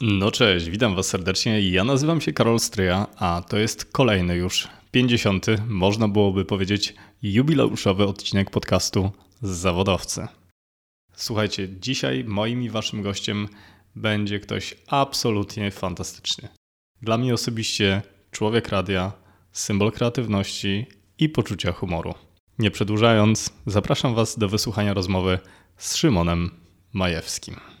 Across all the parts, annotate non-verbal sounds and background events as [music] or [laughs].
No cześć, witam Was serdecznie. Ja nazywam się Karol Stryja, a to jest kolejny już 50. można byłoby powiedzieć jubileuszowy odcinek podcastu Zawodowcy. Słuchajcie, dzisiaj moim i Waszym gościem będzie ktoś absolutnie fantastyczny. Dla mnie osobiście człowiek radia, symbol kreatywności i poczucia humoru. Nie przedłużając, zapraszam Was do wysłuchania rozmowy z Szymonem Majewskim.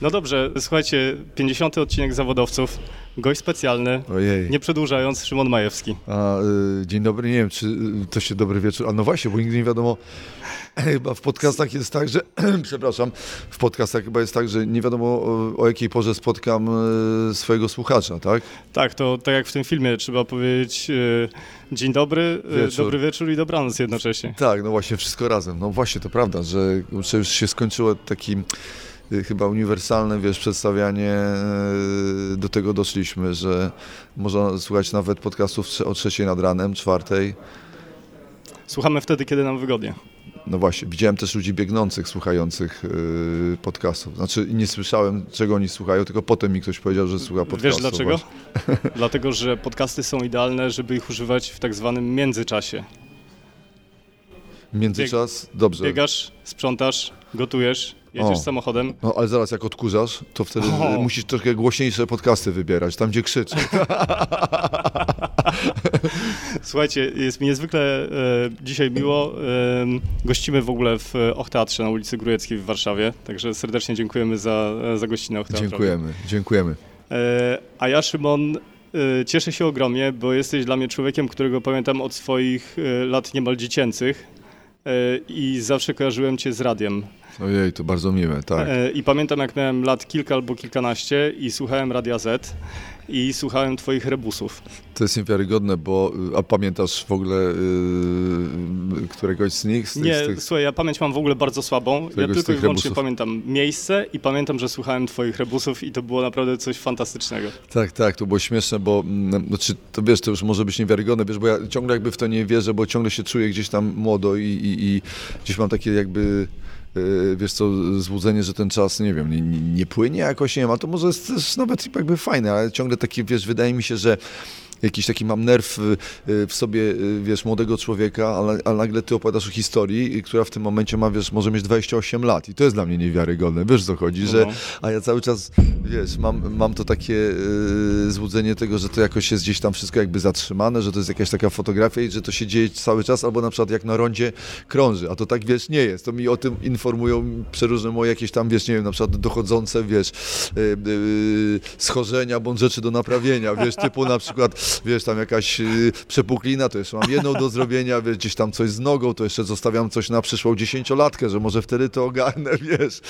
No dobrze, słuchajcie, 50. odcinek zawodowców, gość specjalny, Ojej. nie przedłużając, Szymon Majewski. A, y, dzień dobry, nie wiem, czy y, to się dobry wieczór. A no właśnie, bo nigdy nie wiadomo. [clears throat] Chyba w podcastach jest tak, że. [clears throat] przepraszam, w podcastach chyba jest tak, że nie wiadomo o, o jakiej porze spotkam y, swojego słuchacza, tak? Tak, to tak jak w tym filmie, trzeba powiedzieć y, dzień dobry, y, Wieczór. dobry wieczór i dobranoc jednocześnie. Tak, no właśnie, wszystko razem. No właśnie, to prawda, że, że już się skończyło taki. Y, Chyba uniwersalne, wiesz, przedstawianie, y, do tego doszliśmy, że można słuchać nawet podcastów o trzeciej nad ranem, czwartej. Słuchamy wtedy, kiedy nam wygodnie. No właśnie, widziałem też ludzi biegnących, słuchających yy, podcastów. Znaczy nie słyszałem, czego oni słuchają, tylko potem mi ktoś powiedział, że słucha podcastów. Wiesz dlaczego? [laughs] Dlatego, że podcasty są idealne, żeby ich używać w tak zwanym międzyczasie. Międzyczas, dobrze. Biegasz, sprzątasz, gotujesz, jedziesz O. samochodem. No ale zaraz jak odkurzasz, to wtedy O. musisz troszkę głośniejsze podcasty wybierać, tam gdzie krzyczy. [laughs] Słuchajcie, jest mi niezwykle e, dzisiaj miło. E, gościmy w ogóle w Och-Teatrze na ulicy Grujeckiej w Warszawie, także serdecznie dziękujemy za, za gościnę Och-Teatrowi. dziękujemy, dziękujemy. E, a ja, Szymon, e, cieszę się ogromnie, bo jesteś dla mnie człowiekiem, którego pamiętam od swoich e, lat niemal dziecięcych e, i zawsze kojarzyłem cię z radiem. Ojej, to bardzo miłe, tak. E, I pamiętam, jak miałem lat kilka albo kilkanaście i słuchałem Radia Z i słuchałem twoich rebusów. To jest niewiarygodne, bo, y, a pamiętasz w ogóle y, któregoś z nich? Z tych, Nie, z tych... słuchaj, ja pamięć mam w ogóle bardzo słabą. Ja tylko i wyłącznie rebusów. pamiętam miejsce i pamiętam, że słuchałem twoich rebusów i to było naprawdę coś fantastycznego. Tak, tak, to było śmieszne, bo mm, znaczy, to wiesz, to już może być niewiarygodne, wiesz, bo ja ciągle jakby w to nie wierzę, bo ciągle się czuję gdzieś tam młodo i, i, i gdzieś mam takie jakby, yy, wiesz co, złudzenie, że ten czas, nie wiem, nie, nie, nie płynie jakoś, nie wiem, a to może jest też nawet jakby fajne, ale ciągle takie, wiesz, wydaje mi się, że jakiś taki mam nerw y, y, w sobie, y, wiesz, młodego człowieka, ale, ale nagle ty opowiadasz o historii, która w tym momencie ma, wiesz, może mieć 28 lat i to jest dla mnie niewiarygodne, wiesz co chodzi, że No. a ja cały czas, wiesz, mam, mam to takie y, złudzenie tego, że to jakoś jest gdzieś tam wszystko jakby zatrzymane, że to jest jakaś taka fotografia i że to się dzieje cały czas, albo na przykład jak na rondzie krąży, a to tak, wiesz, nie jest. To mi o tym informują przeróżne moje jakieś tam, wiesz, nie wiem, na przykład dochodzące, wiesz, y, y, schorzenia bądź rzeczy do naprawienia, wiesz, typu na przykład, wiesz, tam jakaś y, przepuklina, to jeszcze mam jedną do zrobienia, wiesz, gdzieś tam coś z nogą, to jeszcze zostawiam coś na przyszłą dziesięciolatkę, że może wtedy to ogarnę, [laughs] wiesz.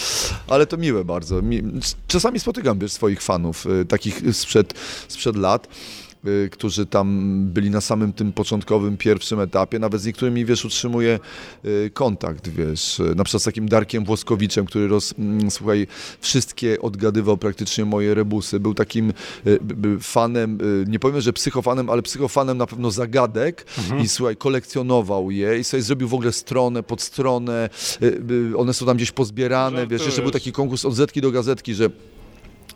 Ale to miłe bardzo. Mi, czasami spotykam, wiesz, swoich fanów, y, takich sprzed, sprzed lat, którzy tam byli na samym tym początkowym, pierwszym etapie. Nawet z niektórymi, wiesz, utrzymuję y, kontakt, wiesz. y, Na przykład z takim Darkiem Włoskowiczem, który, roz, mm, słuchaj, wszystkie odgadywał praktycznie moje rebusy. Był takim y, fanem, y, nie powiem, że psychofanem, ale psychofanem na pewno zagadek i słuchaj, kolekcjonował je i sobie zrobił w ogóle stronę, pod stronę. y, y, One są tam gdzieś pozbierane, wiesz, jeszcze był taki konkurs od zetki do gazetki, że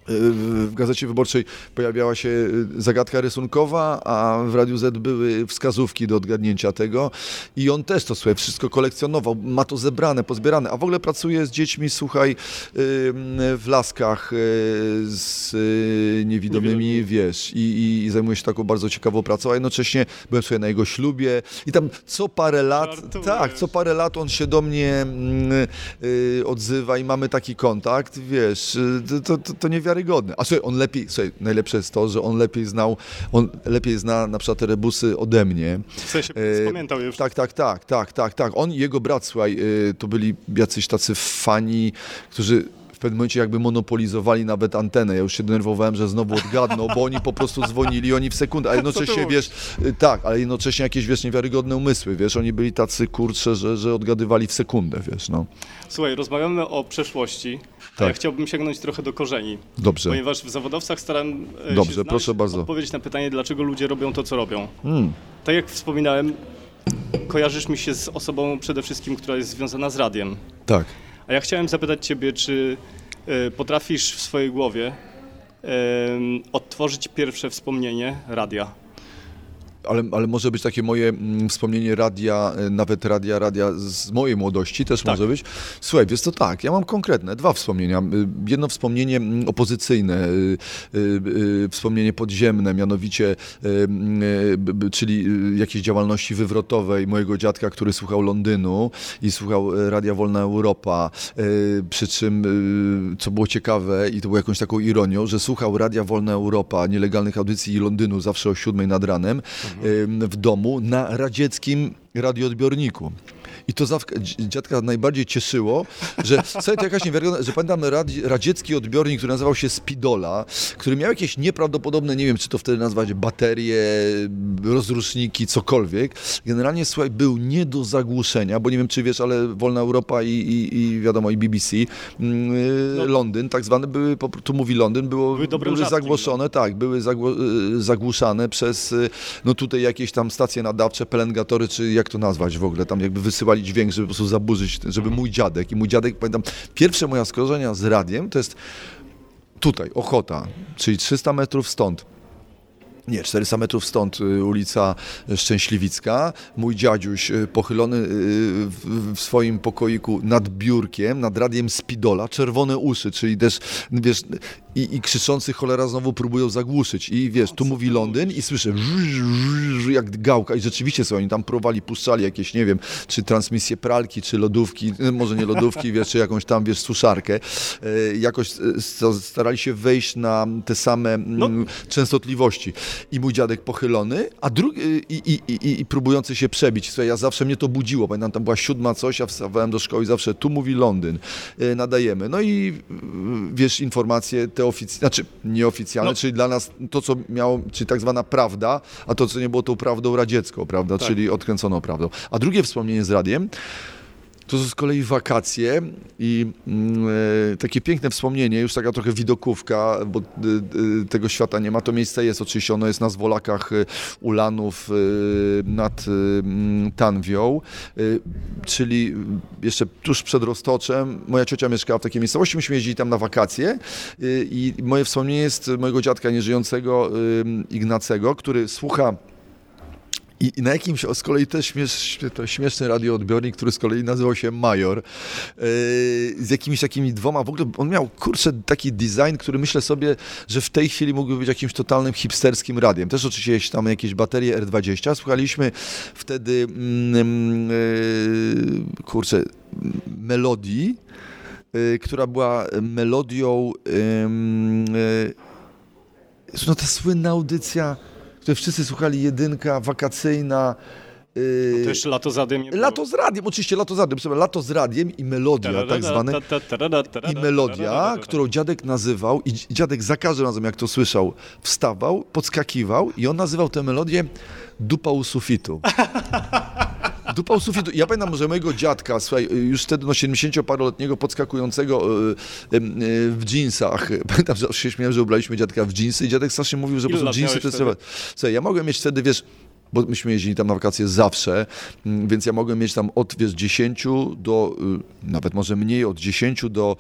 w Gazecie Wyborczej pojawiała się y, zagadka rysunkowa, a w Radiu Z były wskazówki do odgadnięcia tego i on też to słuchaj, wszystko kolekcjonował, ma to zebrane, pozbierane, a w ogóle pracuje z dziećmi, słuchaj, w laskach y, z y, niewidomymi, wiesz, i, i, zajmuje się taką bardzo ciekawą pracą, a jednocześnie byłem sobie na jego ślubie i tam co parę lat, Żartujesz. tak, co parę lat on się do mnie mm, odzywa i mamy taki kontakt, wiesz, to, to, to niewiarygodne. A słuchaj, on lepiej, słuchaj, najlepsze jest to, że on lepiej znał, on lepiej zna na przykład te rebusy ode mnie. W sensie E, pamiętał już. Tak, tak, tak, tak, tak, tak. On i jego brat, słuchaj, y, to byli jacyś tacy fani, którzy pewnym momencie jakby monopolizowali nawet antenę. Ja już się denerwowałem, że znowu odgadną, bo oni po prostu dzwonili, oni w sekundę, a jednocześnie, wiesz, y, tak, ale jednocześnie jakieś, wiesz, niewiarygodne umysły, wiesz, oni byli tacy, kurcze, że, że odgadywali w sekundę, wiesz, no. Słuchaj, rozmawiamy o przeszłości, tak. ja chciałbym sięgnąć trochę do korzeni. Dobrze. Ponieważ w zawodowcach staram e, Dobrze, się proszę bardzo. odpowiedzieć na pytanie, dlaczego ludzie robią to, co robią. Hmm. Tak jak wspominałem, kojarzysz mi się z osobą przede wszystkim, która jest związana z radiem. Tak. A ja chciałem zapytać Ciebie, czy y, potrafisz w swojej głowie odtworzyć pierwsze wspomnienie radia? Ale, ale może być takie moje mm, wspomnienie radia, e, nawet radia, radia z mojej młodości też tak. może być. Słuchaj, wiesz to tak, ja mam konkretne dwa wspomnienia. Y, jedno wspomnienie mm, opozycyjne, y, y, wspomnienie podziemne, mianowicie, czyli jakiejś działalności wywrotowej mojego dziadka, który słuchał Londynu i słuchał e, Radia Wolna Europa, przy czym, co było ciekawe i to było jakąś taką ironią, że słuchał Radia Wolna Europa, nielegalnych audycji Londynu zawsze o siódmej nad ranem, w domu na radzieckim radioodbiorniku. I to dziadka najbardziej cieszyło, że [laughs] to jakaś niewiarygodna, że pamiętam radziecki odbiornik, który nazywał się Spidola, który miał jakieś nieprawdopodobne, nie wiem czy to wtedy nazwać baterie, rozruszniki, cokolwiek. Generalnie słuchaj, był nie do zagłuszenia, bo nie wiem czy wiesz, ale Wolna Europa i, i, i wiadomo i BBC, mm, no. Londyn tak zwany, były, tu mówi Londyn, było, były, były zagłoszone, tak, były y, zagłuszane przez y, no tutaj jakieś tam stacje nadawcze, pelengatory, czy jak to nazwać w ogóle, tam jakby wysyłali dźwięk, żeby po prostu zaburzyć, żeby mój dziadek i mój dziadek, pamiętam, pierwsze moje skojarzenia z radiem to jest tutaj, Ochota, czyli 300 metrów stąd nie, 400 metrów stąd y, ulica Szczęśliwicka. Mój dziadziuś y, pochylony y, w swoim pokoiku nad biurkiem, nad radiem Spidola, czerwone uszy, czyli też, wiesz, i, i krzyczący cholera znowu próbują zagłuszyć. I wiesz, tu mówi Londyn i słyszę jak gałka i rzeczywiście sobie oni tam próbowali, puszczali jakieś, nie wiem, czy transmisje pralki, czy lodówki, [laughs] może nie lodówki, wiesz, czy jakąś tam, wiesz, suszarkę. Jakoś starali się wejść na te same no. Mm, częstotliwości i mój dziadek pochylony, a drugi i, i, i, i, próbujący się przebić. Słuchaj, ja zawsze mnie to budziło, pamiętam, tam była siódma coś, ja wstawałem do szkoły i zawsze tu mówi Londyn, e, nadajemy. No i wiesz, informacje te oficjalne, znaczy nieoficjalne, no. czyli dla nas to, co miało, czyli tak zwana prawda, a to, co nie było tą prawdą radziecką, prawda, tak. czyli odkręconą prawdą. A drugie wspomnienie z radiem, to są z kolei wakacje i e, takie piękne wspomnienie, już taka trochę widokówka, bo e, e, tego świata nie ma. To miejsce jest oczywiście, ono jest na Zwolakach Ulanów nad mm, Tanwią, czyli jeszcze tuż przed Roztoczem. Moja ciocia mieszkała w takiej miejscowości, myśmy jeździli tam na wakacje i moje wspomnienie jest mojego dziadka nieżyjącego Ignacego, który słucha i, I, na jakimś z kolei też śmiesz, to śmieszny radioodbiornik, który z kolei nazywał się Major, yy, z jakimiś takimi dwoma, w ogóle on miał, kurczę, taki design, który myślę sobie, że w tej chwili mógłby być jakimś totalnym hipsterskim radiem. Też oczywiście tam jakieś baterie R20. Słuchaliśmy wtedy, yy, kurczę, melodii, yy, która była melodią, yy, no ta słynna audycja które wszyscy słuchali jedynka, wakacyjna. Yy, to jeszcze lato z radiem. Lato z radiem, oczywiście lato z radiem, sobie lato z radiem i melodia tak zwane. I melodia, którą dziadek nazywał, i dziadek za każdym razem jak to słyszał, wstawał, podskakiwał i on nazywał tę melodię dupa u sufitu. [laughs] Dupał sufitu. Ja pamiętam, że mojego dziadka, słuchaj, już wtedy no 70-paroletniego podskakującego e, e, w jeansach. [laughs] Pamiętam, że się śmiałem, że ubraliśmy dziadka w jeansy i dziadek strasznie mówił, że po prostu jeansy to trzeba... Słuchaj, ja mogłem mieć wtedy, wiesz, bo myśmy jeździli tam na wakacje zawsze, mm, więc ja mogłem mieć tam od wiesz, 10 do, y, nawet może mniej, od 10 do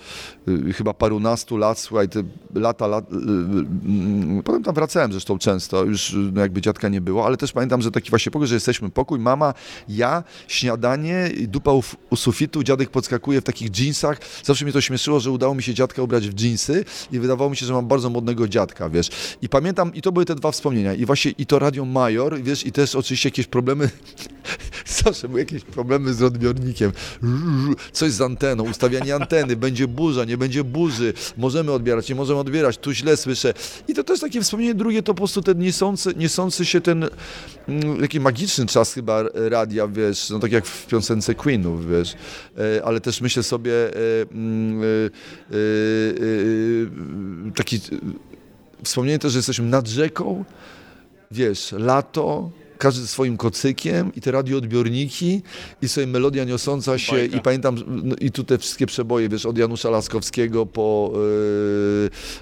y, chyba parunastu lat, słuchaj, te lata, lat, y, mm, potem tam wracałem zresztą często, już no jakby dziadka nie było, ale też pamiętam, że taki właśnie pokój, że jesteśmy pokój, mama, ja, śniadanie, dupa u, u sufitu, dziadek podskakuje w takich jeansach, zawsze mnie to śmieszyło, że udało mi się dziadka ubrać w jeansy i wydawało mi się, że mam bardzo modnego dziadka, wiesz, i pamiętam, i to były te dwa wspomnienia, i właśnie i to Radio Major, wiesz, i też oczywiście jakieś problemy [laughs] zawsze były jakieś problemy z odbiornikiem. Coś z anteną, ustawianie anteny, będzie burza, nie będzie burzy, możemy odbierać, nie możemy odbierać, tu źle słyszę. I to też takie wspomnienie drugie, to po prostu ten niesący, niesący się ten mm, taki magiczny czas chyba radia, wiesz, no tak jak w piosence Queenów, wiesz, e, ale też myślę sobie e, mm, e, taki wspomnienie też, że jesteśmy nad rzeką, wiesz, lato, każdy ze swoim kocykiem i te radioodbiorniki i sobie melodia niosąca się Bajka. i pamiętam no, i tu te wszystkie przeboje, wiesz, od Janusza Laskowskiego po,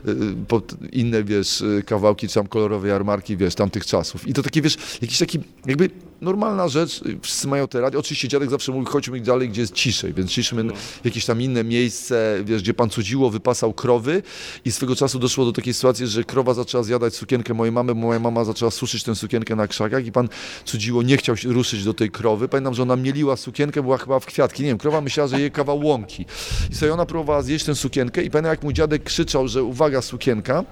yy, yy, po inne, wiesz, kawałki, czy tam kolorowe jarmarki, wiesz, tamtych czasów. I to takie, wiesz, jakiś taki jakby normalna rzecz, wszyscy mają te radio. Oczywiście dziadek zawsze mówi, chodźmy dalej, gdzie jest ciszej, więc szliśmy no. jakieś tam inne miejsce, wiesz, gdzie pan cudziło, wypasał krowy i swego czasu doszło do takiej sytuacji, że krowa zaczęła zjadać sukienkę mojej mamy, bo moja mama zaczęła suszyć tę sukienkę na krzakach i pan cudziło nie chciał się ruszyć do tej krowy. Pamiętam, że ona mieliła sukienkę, była chyba w kwiatki, nie wiem, krowa myślała, że jej kawał łąki. I sobie ona próbowała zjeść tę sukienkę i pamiętam, jak mój dziadek krzyczał, że uwaga, sukienka,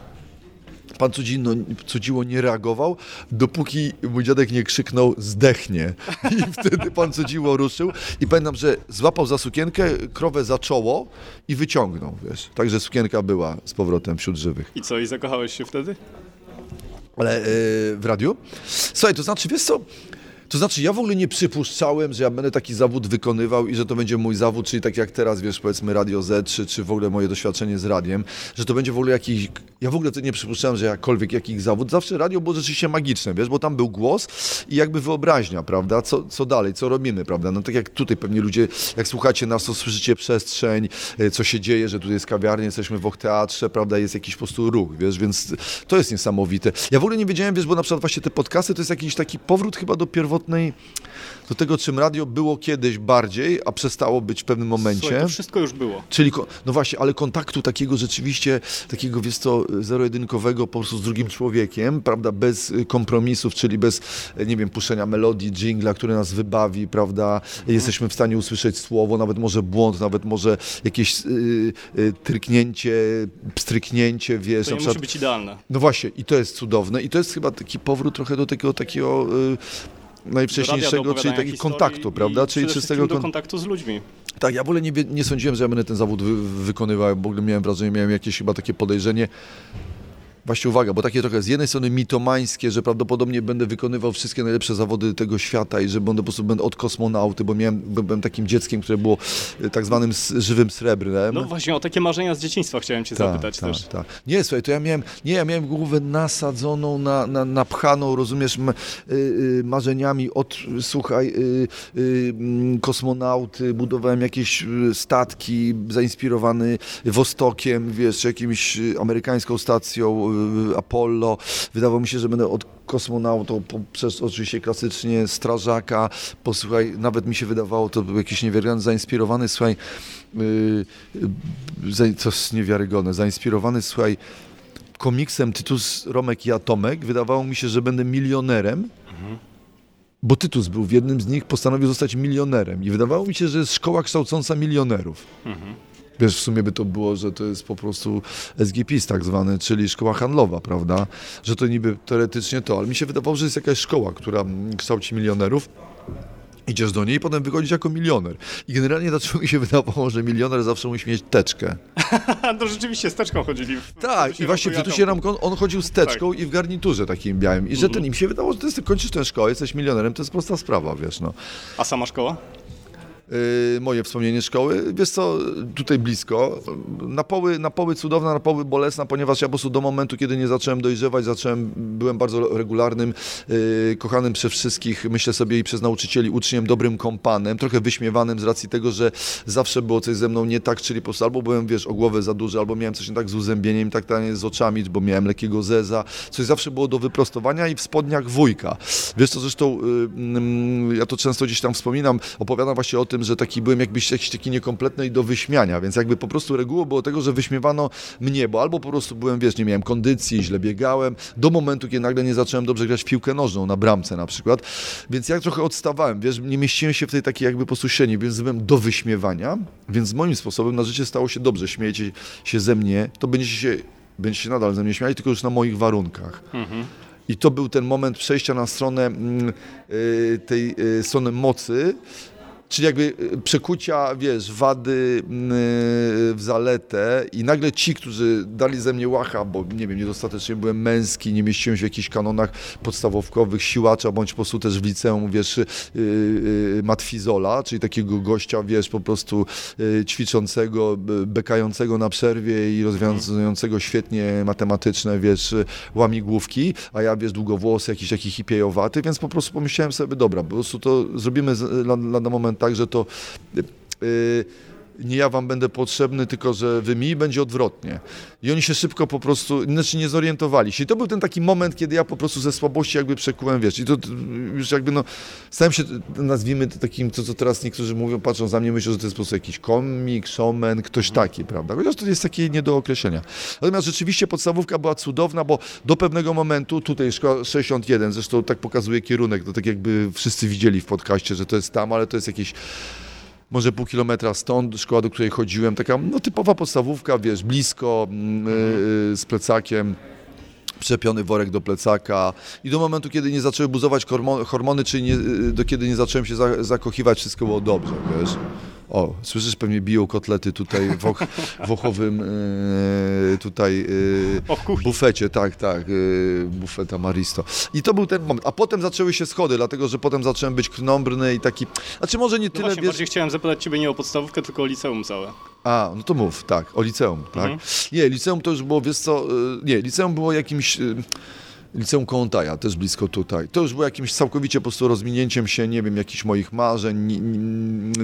Pan Cudzino, Cudziło nie reagował, dopóki mój dziadek nie krzyknął zdechnie. I [laughs] wtedy pan Cudziło ruszył i pamiętam, że złapał za sukienkę, krowę za czoło i wyciągnął, wiesz. Także sukienka była z powrotem wśród żywych. I co, i zakochałeś się wtedy? Ale yy, w radiu? Słuchaj, to znaczy, wiesz co, to znaczy, ja w ogóle nie przypuszczałem, że ja będę taki zawód wykonywał i że to będzie mój zawód, czyli tak jak teraz, wiesz, powiedzmy Radio Z, czy, czy w ogóle moje doświadczenie z radiem, że to będzie w ogóle jakiś... Ja w ogóle nie przypuszczałem, że jakkolwiek jakiś zawód. Zawsze radio było rzeczywiście magiczne, wiesz, bo tam był głos i jakby wyobraźnia, prawda? Co, co dalej, co robimy, prawda? No tak jak tutaj pewnie ludzie, jak słuchacie nas, to słyszycie przestrzeń, e, co się dzieje, że tutaj jest kawiarnia, jesteśmy w teatrze, prawda? Jest jakiś po prostu ruch, wiesz, więc to jest niesamowite. Ja w ogóle nie wiedziałem, wiesz, bo na przykład właśnie te podcasty to jest jakiś taki powrót chyba do pierwotnego do tego, czym radio było kiedyś bardziej, a przestało być w pewnym momencie. Słuchaj, to wszystko już było. Czyli, no właśnie, ale kontaktu takiego rzeczywiście, takiego, wiesz co, zero-jedynkowego po prostu z drugim człowiekiem, prawda, bez kompromisów, czyli bez, nie wiem, puszczenia melodii, jingla, który nas wybawi, prawda, mhm. jesteśmy w stanie usłyszeć słowo, nawet może błąd, nawet może jakieś y, y, tryknięcie, pstryknięcie, wiesz. To nie przykład, musi być idealne. No właśnie, i to jest cudowne i to jest chyba taki powrót trochę do takiego takiego y, najwcześniejszego, czyli takiego kontaktu, prawda? Czyli czystego kontaktu z ludźmi. Tak, ja w ogóle nie, nie sądziłem, że ja będę ten zawód wy, wykonywał. W ogóle miałem wrażenie, miałem jakieś chyba takie podejrzenie, Właśnie uwaga, bo takie trochę z jednej strony mitomańskie, że prawdopodobnie będę wykonywał wszystkie najlepsze zawody tego świata i że będę po prostu będę od kosmonauty, bo miałem, byłem takim dzieckiem, które było e, tak zwanym żywym srebrem. No właśnie, o takie marzenia z dzieciństwa chciałem cię ta, zapytać ta, też. Tak. Nie, słuchaj, to ja miałem, nie, ja miałem głowę nasadzoną, na, na, napchaną, rozumiesz, y, y, marzeniami od, słuchaj, kosmonauty, budowałem jakieś statki, zainspirowany Wostokiem, wiesz, jakimś amerykańską stacją Apollo. Wydawało mi się, że będę od kosmonautą, przez oczywiście klasycznie strażaka, posłuchaj, nawet mi się wydawało, to był jakiś niewiarygodny, zainspirowany, słuchaj, yy, to niewiarygodne, zainspirowany, słuchaj, komiksem Tytus, Romek i Atomek, wydawało mi się, że będę milionerem, mhm. bo Tytus był w jednym z nich, postanowił zostać milionerem i wydawało mi się, że jest szkoła kształcąca milionerów. Mhm. Wiesz, w sumie by to było, że to jest po prostu SGPiS tak zwany, czyli szkoła handlowa, prawda? Że to niby teoretycznie to, ale mi się wydawało, że jest jakaś szkoła, która kształci milionerów. Idziesz do niej i potem wychodzisz jako milioner. I generalnie dlaczego mi się wydawało, że milioner zawsze musi mieć teczkę. to [laughs] rzeczywiście z teczką chodzili. W, tak, i właśnie w Tytusie Ramkon on chodził z teczką tak. i w garniturze takim białym. I że ten, im się wydawało, że jest, kończysz tę szkołę, jesteś milionerem, to jest prosta sprawa, wiesz, no. A sama szkoła? Y, moje wspomnienie szkoły. Wiesz co, tutaj blisko. Na poły, na poły cudowna, na poły bolesna, ponieważ ja po prostu do momentu, kiedy nie zacząłem dojrzewać, zacząłem, byłem bardzo regularnym, yy, kochanym przez wszystkich, myślę sobie i przez nauczycieli, uczniem, dobrym kompanem, trochę wyśmiewanym z racji tego, że zawsze było coś ze mną nie tak, czyli po prostu albo byłem, wiesz, o głowę za duży, albo miałem coś nie tak z uzębieniem, tak z oczami, bo miałem lekkiego zeza, coś zawsze było do wyprostowania i w spodniach wujka. Wiesz co, zresztą yy, ja to często gdzieś tam wspominam, opowiadam właśnie o tym, tym, że taki byłem jakbyś jakiś taki niekompletny i do wyśmiania, więc jakby po prostu regułą było tego, że wyśmiewano mnie, bo albo po prostu byłem, wiesz, nie miałem kondycji, źle biegałem, do momentu, kiedy nagle nie zacząłem dobrze grać w piłkę nożną na bramce na przykład, więc ja trochę odstawałem, wiesz, nie mieściłem się w tej takiej jakby po prostu więc byłem do wyśmiewania, więc moim sposobem na życie stało się dobrze, śmiejecie się ze mnie, to będziecie się, będziecie się nadal ze mnie śmiali, tylko już na moich warunkach. Mhm. I to był ten moment przejścia na stronę mm, y, tej y, strony mocy, Czyli jakby y, przekucia, wiesz, wady mm, w zaletę i nagle ci, którzy dali ze mnie łacha, bo nie wiem, niedostatecznie byłem męski, nie mieściłem się w jakichś kanonach podstawówkowych siłacza, bądź po prostu też w liceum, wiesz, yy, matfizola, czyli takiego gościa, wiesz, po prostu ćwiczącego, bekającego na przerwie i rozwiązującego świetnie matematyczne, wiesz, łamigłówki, a ja, wiesz, długowłosy, jakiś taki hipiejowaty, więc po prostu pomyślałem sobie, dobra, po prostu to zrobimy na moment tak, że to yy, nie ja wam będę potrzebny, tylko że wy mi będzie odwrotnie. I oni się szybko po prostu, znaczy nie zorientowali się. I to był ten taki moment, kiedy ja po prostu ze słabości jakby przekułem, wiesz, i to już jakby no, stałem się, nazwijmy to takim, to co teraz niektórzy mówią, patrzą za mnie, myślą, że to jest po prostu jakiś komik, showman, ktoś taki, prawda? Chociaż to jest takie nie do określenia. Natomiast rzeczywiście podstawówka była cudowna, bo do pewnego momentu, tutaj szkoła 61, zresztą tak pokazuje kierunek, to tak jakby wszyscy widzieli w podcaście, że to jest tam, ale to jest jakieś może pół kilometra stąd, szkoła, do której chodziłem, taka no, typowa podstawówka, wiesz, blisko, mm, mhm. y, z plecakiem przepiony worek do plecaka i do momentu, kiedy nie zaczęły buzować hormony, czyli nie, y, do kiedy nie zacząłem się zakochiwać, wszystko było dobrze, wiesz. O, słyszysz, pewnie biją kotlety tutaj w, och, w ochowym yy, tutaj yy, bufecie, tak, tak, yy, bufeta Maristo. I to był ten moment. A potem zaczęły się schody, dlatego, że potem zacząłem być krnąbrny i taki, znaczy może nie no tyle, właśnie, wiesz... bardziej chciałem zapytać Ciebie nie o podstawówkę, tylko o liceum całe. A, no to mów, tak, o liceum, tak. Mhm. Nie, liceum to już było, wiesz co, nie, liceum było jakimś Liceum Kołątaja, też blisko tutaj. To już było jakimś całkowicie po prostu rozwinięciem się, nie wiem, jakichś moich marzeń,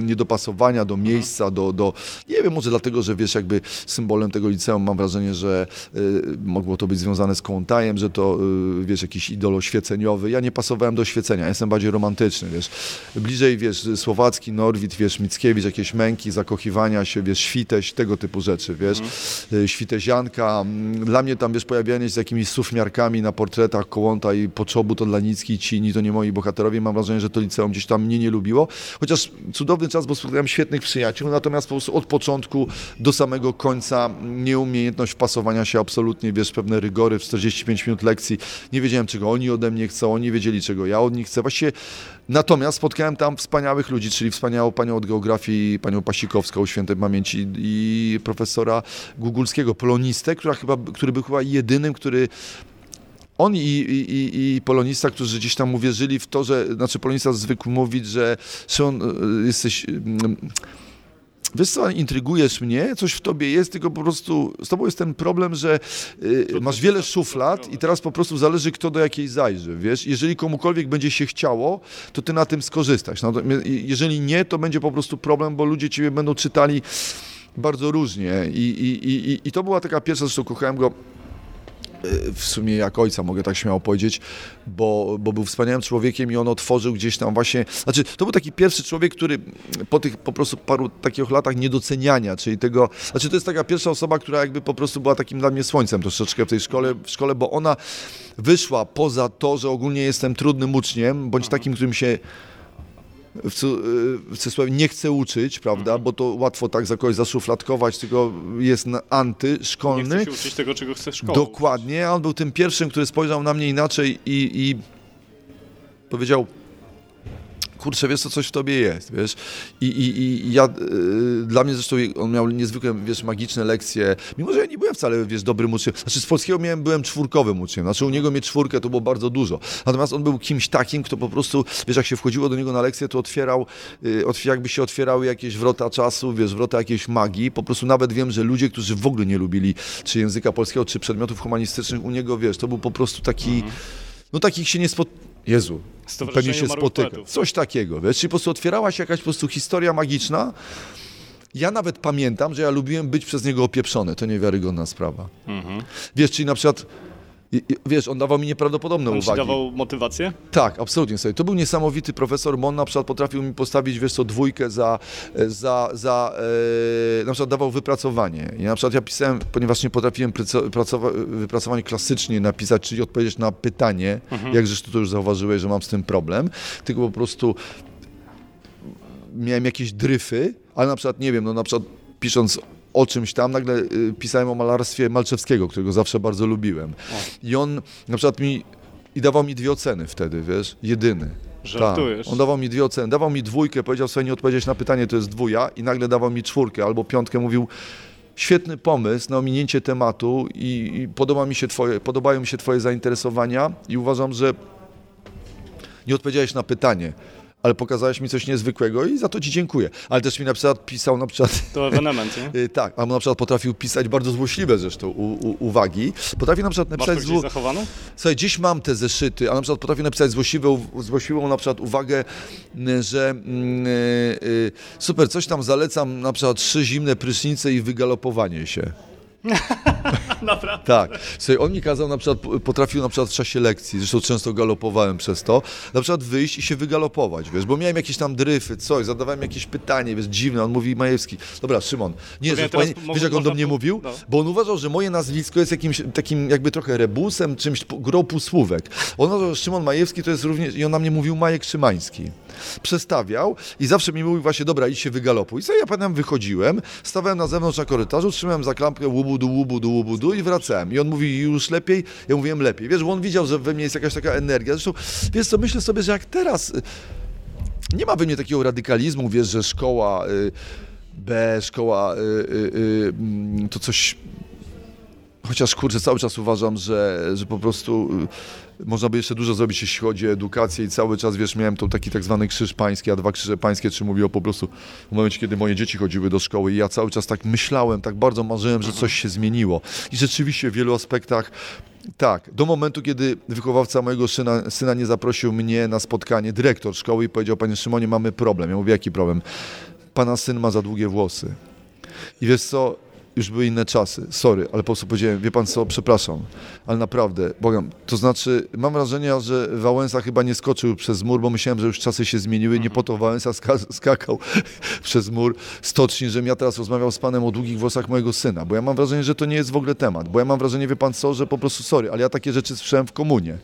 niedopasowania do miejsca, do, do, nie wiem, może dlatego, że wiesz, jakby symbolem tego liceum mam wrażenie, że y, mogło to być związane z Kołątajem, że to, y, wiesz, jakiś idol oświeceniowy. Ja nie pasowałem do oświecenia, ja jestem bardziej romantyczny, wiesz. Bliżej, wiesz, Słowacki, Norwid, wiesz, Mickiewicz, jakieś męki, zakochiwania się, wiesz, świteś, tego typu rzeczy, wiesz. Mhm. Świtezianka. Dla mnie tam, wiesz, pojawianie się z jakimiś sufmiarkami na portretach portretach Kołąta i Poczobu to dla Nicki, Cini to nie moi bohaterowie. Mam wrażenie, że to liceum gdzieś tam mnie nie lubiło. Chociaż cudowny czas, bo spotkałem świetnych przyjaciół, natomiast po prostu od początku do samego końca nieumiejętność wpasowania się absolutnie, wiesz, pewne rygory w 45 minut lekcji. Nie wiedziałem, czego oni ode mnie chcą, oni wiedzieli, czego ja od nich chcę. Właściwie Natomiast spotkałem tam wspaniałych ludzi, czyli wspaniałą panią od geografii, panią Pasikowską świętej pamięci i profesora Gugulskiego, polonistę, która chyba, który był chyba jedynym, który on i, i, i, polonista, którzy gdzieś tam uwierzyli w to, że, znaczy polonista zwykł mówić, że Szymon, e, jesteś... Mm, wiesz co, intrygujesz mnie, coś w tobie jest, tylko po prostu z tobą jest ten problem, że y, masz wiele szuflad i teraz po prostu zależy, kto do jakiej zajrzy, wiesz. Jeżeli komukolwiek będzie się chciało, to ty na tym skorzystasz. No, jeżeli nie, to będzie po prostu problem, bo ludzie ciebie będą czytali bardzo różnie i, i, i, i to była taka pierwsza, zresztą kochałem go w sumie jak ojca, mogę tak śmiało powiedzieć, bo, bo był wspaniałym człowiekiem i on otworzył gdzieś tam właśnie, znaczy to był taki pierwszy człowiek, który po tych po prostu paru takich latach niedoceniania, czyli tego, znaczy to jest taka pierwsza osoba, która jakby po prostu była takim dla mnie słońcem troszeczkę w tej szkole, w szkole bo ona wyszła poza to, że ogólnie jestem trudnym uczniem, bądź takim, którym się w, w cudzysłowie nie chce uczyć, prawda, mhm. bo to łatwo tak za kogoś zaszufladkować, tylko jest antyszkolny. Nie chce się uczyć tego, czego chce szkoła. Dokładnie, on był tym pierwszym, który spojrzał na mnie inaczej i, i powiedział, kurczę, wiesz co, coś w tobie jest, wiesz. I, i, i ja, y, dla mnie zresztą on miał niezwykle, wiesz, magiczne lekcje, mimo że ja nie byłem wcale, wiesz, dobrym uczniem. Znaczy z polskiego miałem, byłem czwórkowym uczniem, znaczy u niego mieć czwórkę to było bardzo dużo. Natomiast on był kimś takim, kto po prostu, wiesz, jak się wchodziło do niego na lekcję, to otwierał, y, jakby się otwierały jakieś wrota czasu, wiesz, wrota jakiejś magii. Po prostu nawet wiem, że ludzie, którzy w ogóle nie lubili czy języka polskiego, czy przedmiotów humanistycznych u niego, wiesz, to był po prostu taki, mhm. no takich się nie spotkał Jezu, pewnie się spotyka. Coś takiego, wiesz, czyli po prostu otwierała się jakaś po prostu historia magiczna. Ja nawet pamiętam, że ja lubiłem być przez niego opieprzony. To niewiarygodna sprawa. Mhm. Wiesz, czyli na przykład i, wiesz, on dawał mi nieprawdopodobne on uwagi. On dawał motywację? Tak, absolutnie sobie. To był niesamowity profesor. Mon na przykład potrafił mi postawić, wiesz co, dwójkę za, za, za e, na przykład dawał wypracowanie. I na przykład ja pisałem, ponieważ nie potrafiłem wypracowanie klasycznie napisać, czyli odpowiedzieć na pytanie, mhm. jak zresztą to już zauważyłeś, że mam z tym problem, tylko po prostu miałem jakieś dryfy, ale na przykład, nie wiem, no na przykład pisząc o czymś tam, nagle y, pisałem o malarstwie Malczewskiego, którego zawsze bardzo lubiłem. I on na przykład mi i dawał mi dwie oceny wtedy, wiesz, jedyny. Żartujesz. Tak. On dawał mi dwie oceny, dawał mi dwójkę, powiedział sobie nie odpowiedzieć na pytanie, to jest dwuja i nagle dawał mi czwórkę albo piątkę, mówił świetny pomysł na ominięcie tematu i, i podoba mi się twoje, podobają mi się twoje zainteresowania i uważam, że nie odpowiedziałeś na pytanie ale pokazałeś mi coś niezwykłego i za to ci dziękuję. Ale też mi na przykład pisał na przykład... To ewenement, nie? [laughs] Y, tak, albo na przykład potrafił pisać bardzo złośliwe zresztą u, u, uwagi. Potrafi na przykład napisać... Masz to gdzieś zachowane? Słuchaj, gdzieś mam te zeszyty, a na przykład potrafię napisać złośliwą, złośliwą na przykład uwagę, y, że yy, yy, super, coś tam zalecam, na przykład trzy zimne prysznice i wygalopowanie się. [laughs] [laughs] Naprawdę? Tak. Słuchaj, on mi kazał na przykład, potrafił na przykład w czasie lekcji, zresztą często galopowałem przez to, na przykład wyjść i się wygalopować, wiesz, bo miałem jakieś tam dryfy, coś, zadawałem jakieś pytanie, wiesz, dziwne, on mówi Majewski. Dobra, Szymon, nie, że, mo- wiesz jak on do mnie mówił? no. Bo on uważał, że moje nazwisko jest jakimś takim jakby trochę rebusem, czymś grą półsłówek. On uważał, że Szymon Majewski to jest również, i on na mnie mówił Majek Szymański. Przestawiał i zawsze mi mówił właśnie, dobra, idź się wygalopuj. Co ja pamiętam, wychodziłem, stawałem na zewnątrz na korytarzu, trzymałem za klamkę łubudu, łubudu, łubudu i wracałem. I on mówi, już lepiej? Ja mówiłem lepiej. Wiesz, bo on widział, że we mnie jest jakaś taka energia. Zresztą, wiesz co, myślę sobie, że jak teraz... y, Nie ma we mnie takiego radykalizmu, wiesz, że szkoła y, B, szkoła y, y, y, mm, to coś Chociaż kurczę, cały czas uważam, że, że po prostu y, można by jeszcze dużo zrobić, jeśli chodzi o edukację i cały czas, wiesz, miałem to taki tak zwany krzyż pański, a dwa krzyże pańskie, czy mówiło po prostu w momencie, kiedy moje dzieci chodziły do szkoły i ja cały czas tak myślałem, tak bardzo marzyłem, że coś się zmieniło. I rzeczywiście w wielu aspektach tak, do momentu, kiedy wychowawca mojego syna, syna nie zaprosił mnie na spotkanie, dyrektor szkoły i powiedział, panie Szymonie, mamy problem. Ja mówię, jaki problem? Pana syn ma za długie włosy. I wiesz co, już były inne czasy, sorry, ale po prostu powiedziałem, wie pan co, przepraszam, ale naprawdę, błagam, to znaczy, mam wrażenie, że Wałęsa chyba nie skoczył przez mur, bo myślałem, że już czasy się zmieniły, nie po to Wałęsa ska skakał [laughs] przez mur stoczni, żebym ja teraz rozmawiał z panem o długich włosach mojego syna, bo ja mam wrażenie, że to nie jest w ogóle temat, bo ja mam wrażenie, wie pan co, że po prostu, sorry, ale ja takie rzeczy słyszałem w komunie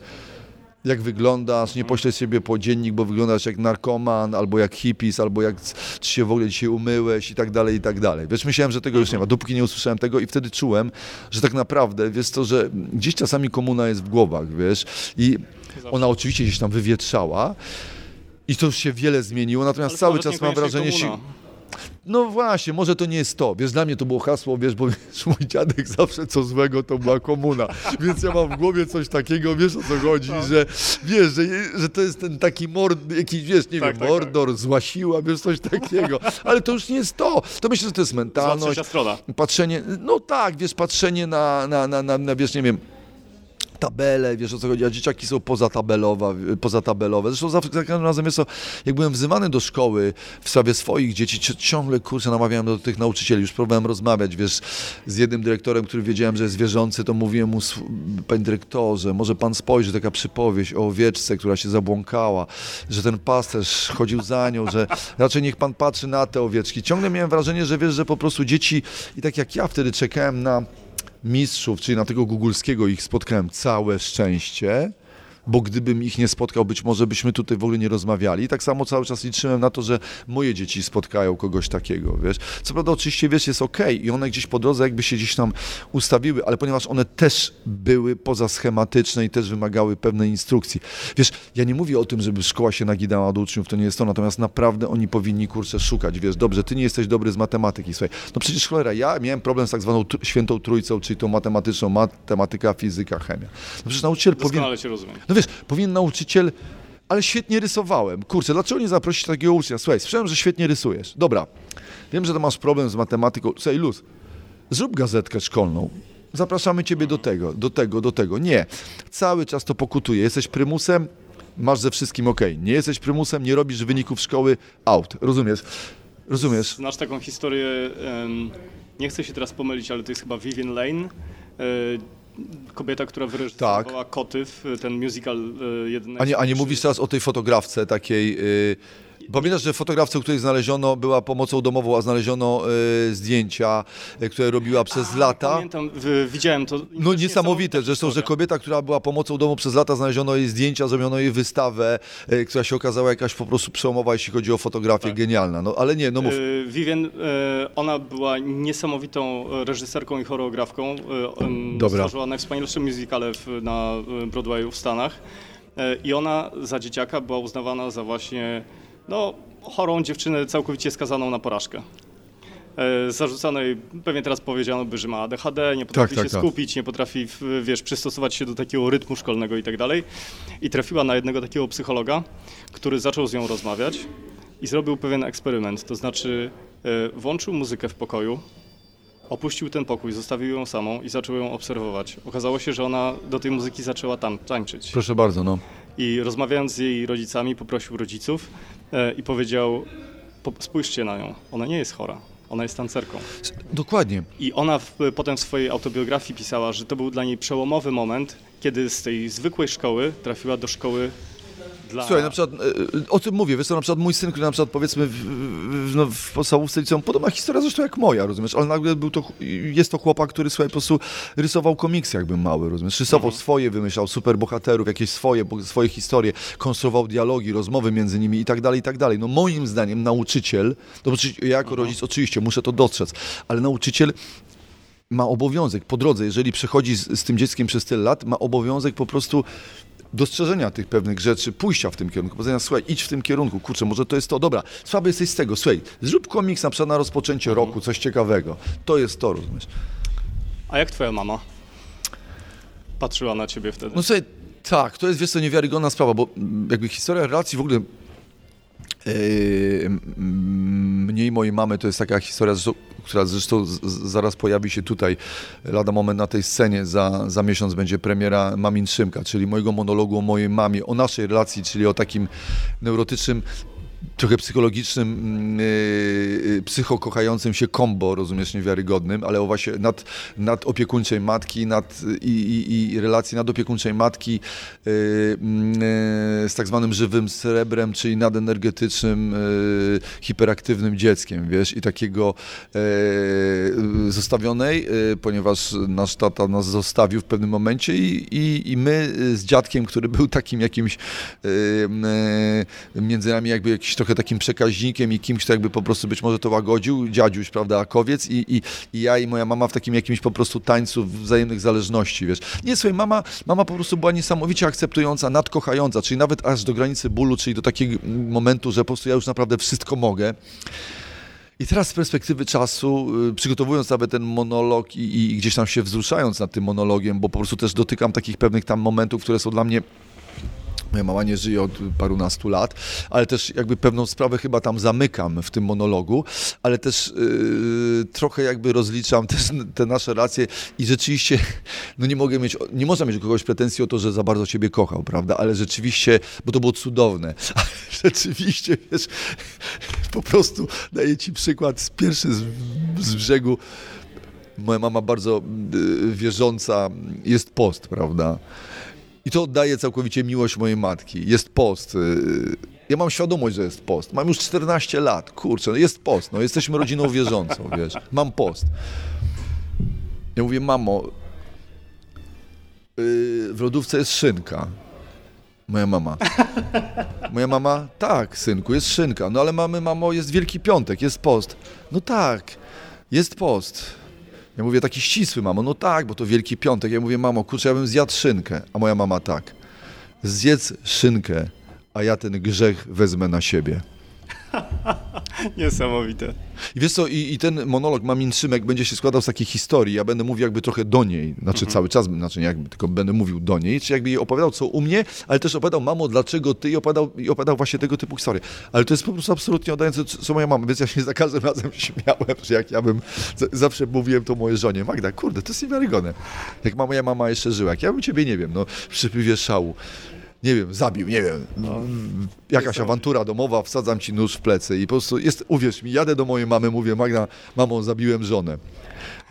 jak wyglądasz, nie poślesz siebie po dziennik, bo wyglądasz jak narkoman, albo jak hippies, albo jak czy się w ogóle dzisiaj umyłeś i tak dalej, i tak dalej. Wiesz, myślałem, że tego już nie ma, dopóki nie usłyszałem tego i wtedy czułem, że tak naprawdę, wiesz to, że gdzieś czasami komuna jest w głowach, wiesz, i ona oczywiście gdzieś tam wywietrzała, i to już się wiele zmieniło, natomiast Ale cały czas mam wrażenie, komuna. No właśnie, może to nie jest to. Wiesz, dla mnie to było hasło, wiesz, bo wiesz, [laughs] mój dziadek zawsze co złego to była komuna. Więc ja mam w głowie coś takiego, wiesz o co chodzi, No. że wiesz, że, że to jest ten taki mord, jakiś, wiesz, nie Tak, wiem, tak, mordor, zła siła, wiesz, coś takiego. Ale to już nie jest to. To myślę, że to jest mentalność. Patrzenie, no tak, wiesz, patrzenie na, na, na, na, na wiesz, nie wiem, tabele, wiesz o co chodzi, a dzieciaki są pozatabelowe. Zresztą za, za każdym razem jest to, jak byłem wzywany do szkoły w sprawie swoich dzieci, ci- ciągle, kurczę, namawiałem do tych nauczycieli, już próbowałem rozmawiać, wiesz, z jednym dyrektorem, który wiedziałem, że jest wierzący, to mówiłem mu, "Słu- panie dyrektorze, może pan spojrzy, taka przypowieść o owieczce, która się zabłąkała, że ten pasterz chodził za nią, że raczej niech pan patrzy na te owieczki. Ciągle miałem wrażenie, że wiesz, że po prostu dzieci, i tak jak ja wtedy czekałem na mistrzów, czyli na tego Gugulskiego ich spotkałem całe szczęście, bo gdybym ich nie spotkał, być może byśmy tutaj w ogóle nie rozmawiali. Tak samo cały czas liczyłem na to, że moje dzieci spotkają kogoś takiego, wiesz. Co prawda oczywiście, wiesz, jest okej i one gdzieś po drodze jakby się gdzieś tam ustawiły, ale ponieważ one też były pozaschematyczne i też wymagały pewnej instrukcji. Wiesz, ja nie mówię o tym, żeby szkoła się nagidała do uczniów, to nie jest to, natomiast naprawdę oni powinni, kurczę, szukać, wiesz, dobrze, ty nie jesteś dobry z matematyki, słuchaj, no przecież cholera, ja miałem problem z tak zwaną świętą trójcą, czyli tą matematyczną, matematyka, fizyka, chemia. No przecież nauczyciel powinien... Cię rozumiem. Wiesz, powinien nauczyciel, ale świetnie rysowałem. Kurczę, dlaczego nie zaprosić takiego ucznia? Słuchaj, słyszałem, że świetnie rysujesz. Dobra, wiem, że to masz problem z matematyką. Słuchaj, luz, zrób gazetkę szkolną. Zapraszamy ciebie do tego, do tego, do tego. Nie, cały czas to pokutuje. Jesteś prymusem, masz ze wszystkim ok. Nie jesteś prymusem, nie robisz wyników szkoły, out. Rozumiesz? Rozumiesz? Znasz taką historię, nie chcę się teraz pomylić, ale to jest chyba Vivian Lane, e, kobieta, która wyreżyserowała Kotyw, e, ten musical e, jeden A nie, a nie mówisz teraz o tej fotografce takiej... Yy, Pamiętasz, że fotografce, której znaleziono, była pomocą domową, a znaleziono y, zdjęcia, y, które robiła przez lata. Pamiętam, w, widziałem to. No niesamowite, zresztą, że kobieta, która była pomocą domu przez lata, znaleziono jej zdjęcia, zrobiono jej wystawę, y, która się okazała jakaś po prostu przełomowa, jeśli chodzi o fotografię, Tak. genialna. No ale nie, no mów. Vivien, ona była niesamowitą reżyserką i choreografką. Dobra. Stworzyła najwspanialsze musicale w, na Broadwayu w Stanach. I ona za dzieciaka była uznawana za właśnie no, chorą dziewczynę całkowicie skazaną na porażkę. Y, Zarzucano jej, pewnie teraz powiedziano by, że ma ADHD, nie potrafi tak, się tak. skupić, nie potrafi, wiesz, przystosować się do takiego rytmu szkolnego i tak dalej. I trafiła na jednego takiego psychologa, który zaczął z nią rozmawiać i zrobił pewien eksperyment, to znaczy e, włączył muzykę w pokoju, opuścił ten pokój, zostawił ją samą i zaczął ją obserwować. Okazało się, że ona do tej muzyki zaczęła tam tańczyć. Proszę bardzo, no. I rozmawiając z jej rodzicami, poprosił rodziców e, i powiedział, "Po- spójrzcie na nią, ona nie jest chora, ona jest tancerką. Dokładnie. I ona w, potem w swojej autobiografii pisała, że to był dla niej przełomowy moment, kiedy z tej zwykłej szkoły trafiła do szkoły dla... Słuchaj, na przykład, e, o tym mówię, wiesz co, na przykład mój syn, który na przykład powiedzmy w, w, no, w podstawówce liceum, podobna historia zresztą jak moja, rozumiesz, ale nagle był to, jest to chłopak, który słuchaj, po prostu rysował komiksy jakby mały, rozumiesz, rysował swoje, wymyślał superbohaterów, jakieś swoje, swoje historie, konstruował dialogi, rozmowy między nimi i tak dalej, i tak dalej. No moim zdaniem nauczyciel, to znaczy ja jako rodzic oczywiście muszę to dostrzec, ale nauczyciel ma obowiązek po drodze, jeżeli przechodzi z, z tym dzieckiem przez tyle lat, ma obowiązek po prostu dostrzeżenia tych pewnych rzeczy, pójścia w tym kierunku, powiedzenia, słuchaj, idź w tym kierunku, kurczę, może to jest to, dobra, słaby jesteś z tego, słuchaj, zrób komiks na przykład na rozpoczęcie roku, coś ciekawego, to jest to, rozumiesz? A jak twoja mama patrzyła na ciebie wtedy? No słuchaj, tak, to jest, wiesz co, niewiarygodna sprawa, bo jakby historia relacji w ogóle yy, mm, mnie i mojej mamy to jest taka historia, zresztą, która zresztą zaraz pojawi się tutaj. Lada moment na tej scenie, za, za miesiąc będzie premiera Mamin Szymka, czyli mojego monologu o mojej mamie, o naszej relacji, czyli o takim neurotycznym trochę psychologicznym, yy, psychokochającym się kombo, rozumiesz, niewiarygodnym, ale o właśnie nad, nadopiekuńczej matki nad, i, i, i relacji matki yy, yy, z tak zwanym żywym srebrem, czyli nadenergetycznym, yy, hiperaktywnym dzieckiem, wiesz, i takiego yy, zostawionej, yy, ponieważ nasz tata nas zostawił w pewnym momencie i, i, i my z dziadkiem, który był takim jakimś yy, między nami jakby jakiś trochę takim przekaźnikiem i kimś, kto jakby po prostu być może to łagodził, dziadziuś, prawda, Akowiec i, i, i ja i moja mama w takim jakimś po prostu tańcu wzajemnych zależności, wiesz. Nie, słuchaj, mama, mama po prostu była niesamowicie akceptująca, nadkochająca, czyli nawet aż do granicy bólu, czyli do takiego momentu, że po prostu ja już naprawdę wszystko mogę. I teraz z perspektywy czasu, y, przygotowując nawet ten monolog i, i gdzieś tam się wzruszając nad tym monologiem, bo po prostu też dotykam takich pewnych tam momentów, które są dla mnie Moja mama nie żyje od parunastu lat, ale też jakby pewną sprawę chyba tam zamykam w tym monologu, ale też yy, trochę jakby rozliczam też te nasze relacje i rzeczywiście, [laughs] no nie mogę mieć, nie można mieć kogoś pretensji o to, że za bardzo ciebie kochał, prawda, ale rzeczywiście, bo to było cudowne, [laughs] ale rzeczywiście, wiesz, [laughs] po prostu daję ci przykład, pierwszy z, z brzegu, moja mama bardzo yy, wierząca, jest post, prawda, i to oddaje całkowicie miłość mojej matki. Jest post. y, Ja mam świadomość, że jest post. Mam już 14 lat. Kurczę, no jest post. No, jesteśmy rodziną wierzącą, [laughs] wiesz. Mam post. Ja mówię, mamo, y, w lodówce jest szynka. Moja mama. Moja mama, tak, synku, jest szynka. No ale mamy, mamo, jest Wielki Piątek, jest post. No tak, jest post. Ja mówię, taki ścisły, mamo, no tak, bo to Wielki Piątek. Ja mówię, mamo, kurczę, ja bym zjadł szynkę. A moja mama tak, zjedz szynkę, a ja ten grzech wezmę na siebie. [laughs] Niesamowite. I wiesz co, i, i ten monolog Mamin Szymek będzie się składał z takiej historii, ja będę mówił jakby trochę do niej, znaczy cały czas, znaczy nie jakby, tylko będę mówił do niej, czy jakby jej opowiadał co u mnie, ale też opowiadał, mamo, dlaczego ty i opowiadał, i opowiadał właśnie tego typu historie. Ale to jest po prostu absolutnie oddające, co moja mama, więc ja się za każdym razem [laughs] śmiałem, że jak ja bym, zawsze mówiłem to mojej żonie, Magda, kurde, to jest niewiarygodne. Jak ma moja mama jeszcze żyła, jak ja bym ciebie, nie wiem, no, przypływie szału, nie wiem, zabił, nie wiem, jakaś awantura domowa, wsadzam ci nóż w plecy i po prostu jest, uwierz mi, jadę do mojej mamy, mówię, Magda, mamo, zabiłem żonę.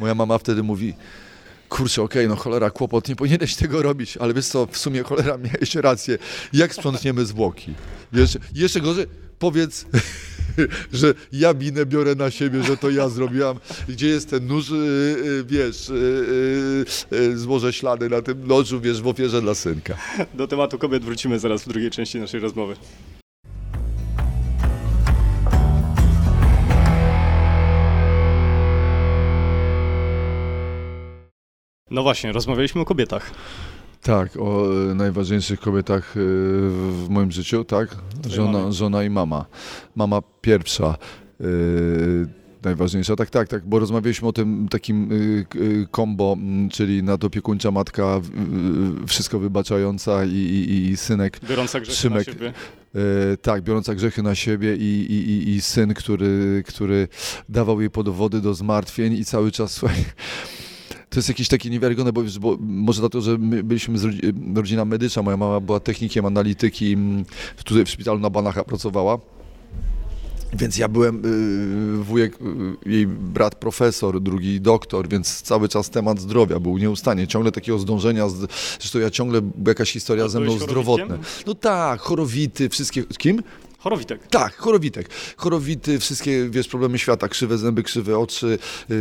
Moja mama wtedy mówi, kurczę, okej, no cholera, kłopot, nie powinieneś tego robić, ale wiesz co, w sumie cholera, miałeś rację, jak sprzątniemy zwłoki? Wiesz, jeszcze gorzej, powiedz, [laughs] że ja binę biorę na siebie, że to ja zrobiłam. Gdzie jest ten nóż, yy, yy, wiesz, yy, złożę ślady na tym nożu, wiesz, w ofierze dla synka. Do tematu kobiet wrócimy zaraz w drugiej części naszej rozmowy. No właśnie, rozmawialiśmy o kobietach. Tak, o e, najważniejszych kobietach e, w moim życiu, tak? Żona, żona i mama. Mama pierwsza. e, Najważniejsza, tak, tak, tak, bo rozmawialiśmy o tym takim kombo, czyli nadopiekuńcza matka, wszystko wybaczająca i, i, i synek. Biorąca grzechy Szymek, na siebie. tak, biorąca grzechy na siebie i, i, i, syn, który, który dawał jej podwody do zmartwień i cały czas, słuchaj, to jest jakieś takie niewiarygodne, bo, bo może dlatego, że my byliśmy z rodzina medyczna, moja mama była technikiem analityki, tutaj w szpitalu na Banacha pracowała. Więc ja byłem y, wujek, y, jej brat profesor, drugi doktor, więc cały czas temat zdrowia był nieustannie, ciągle takiego zdążenia, zresztą ja ciągle, jakaś historia ze mną zdrowotna. No tak, chorowity, wszystkie, kim? Chorowitek. Tak, chorowitek. Chorowity, wszystkie, wiesz, problemy świata, krzywe zęby, krzywe oczy, yy,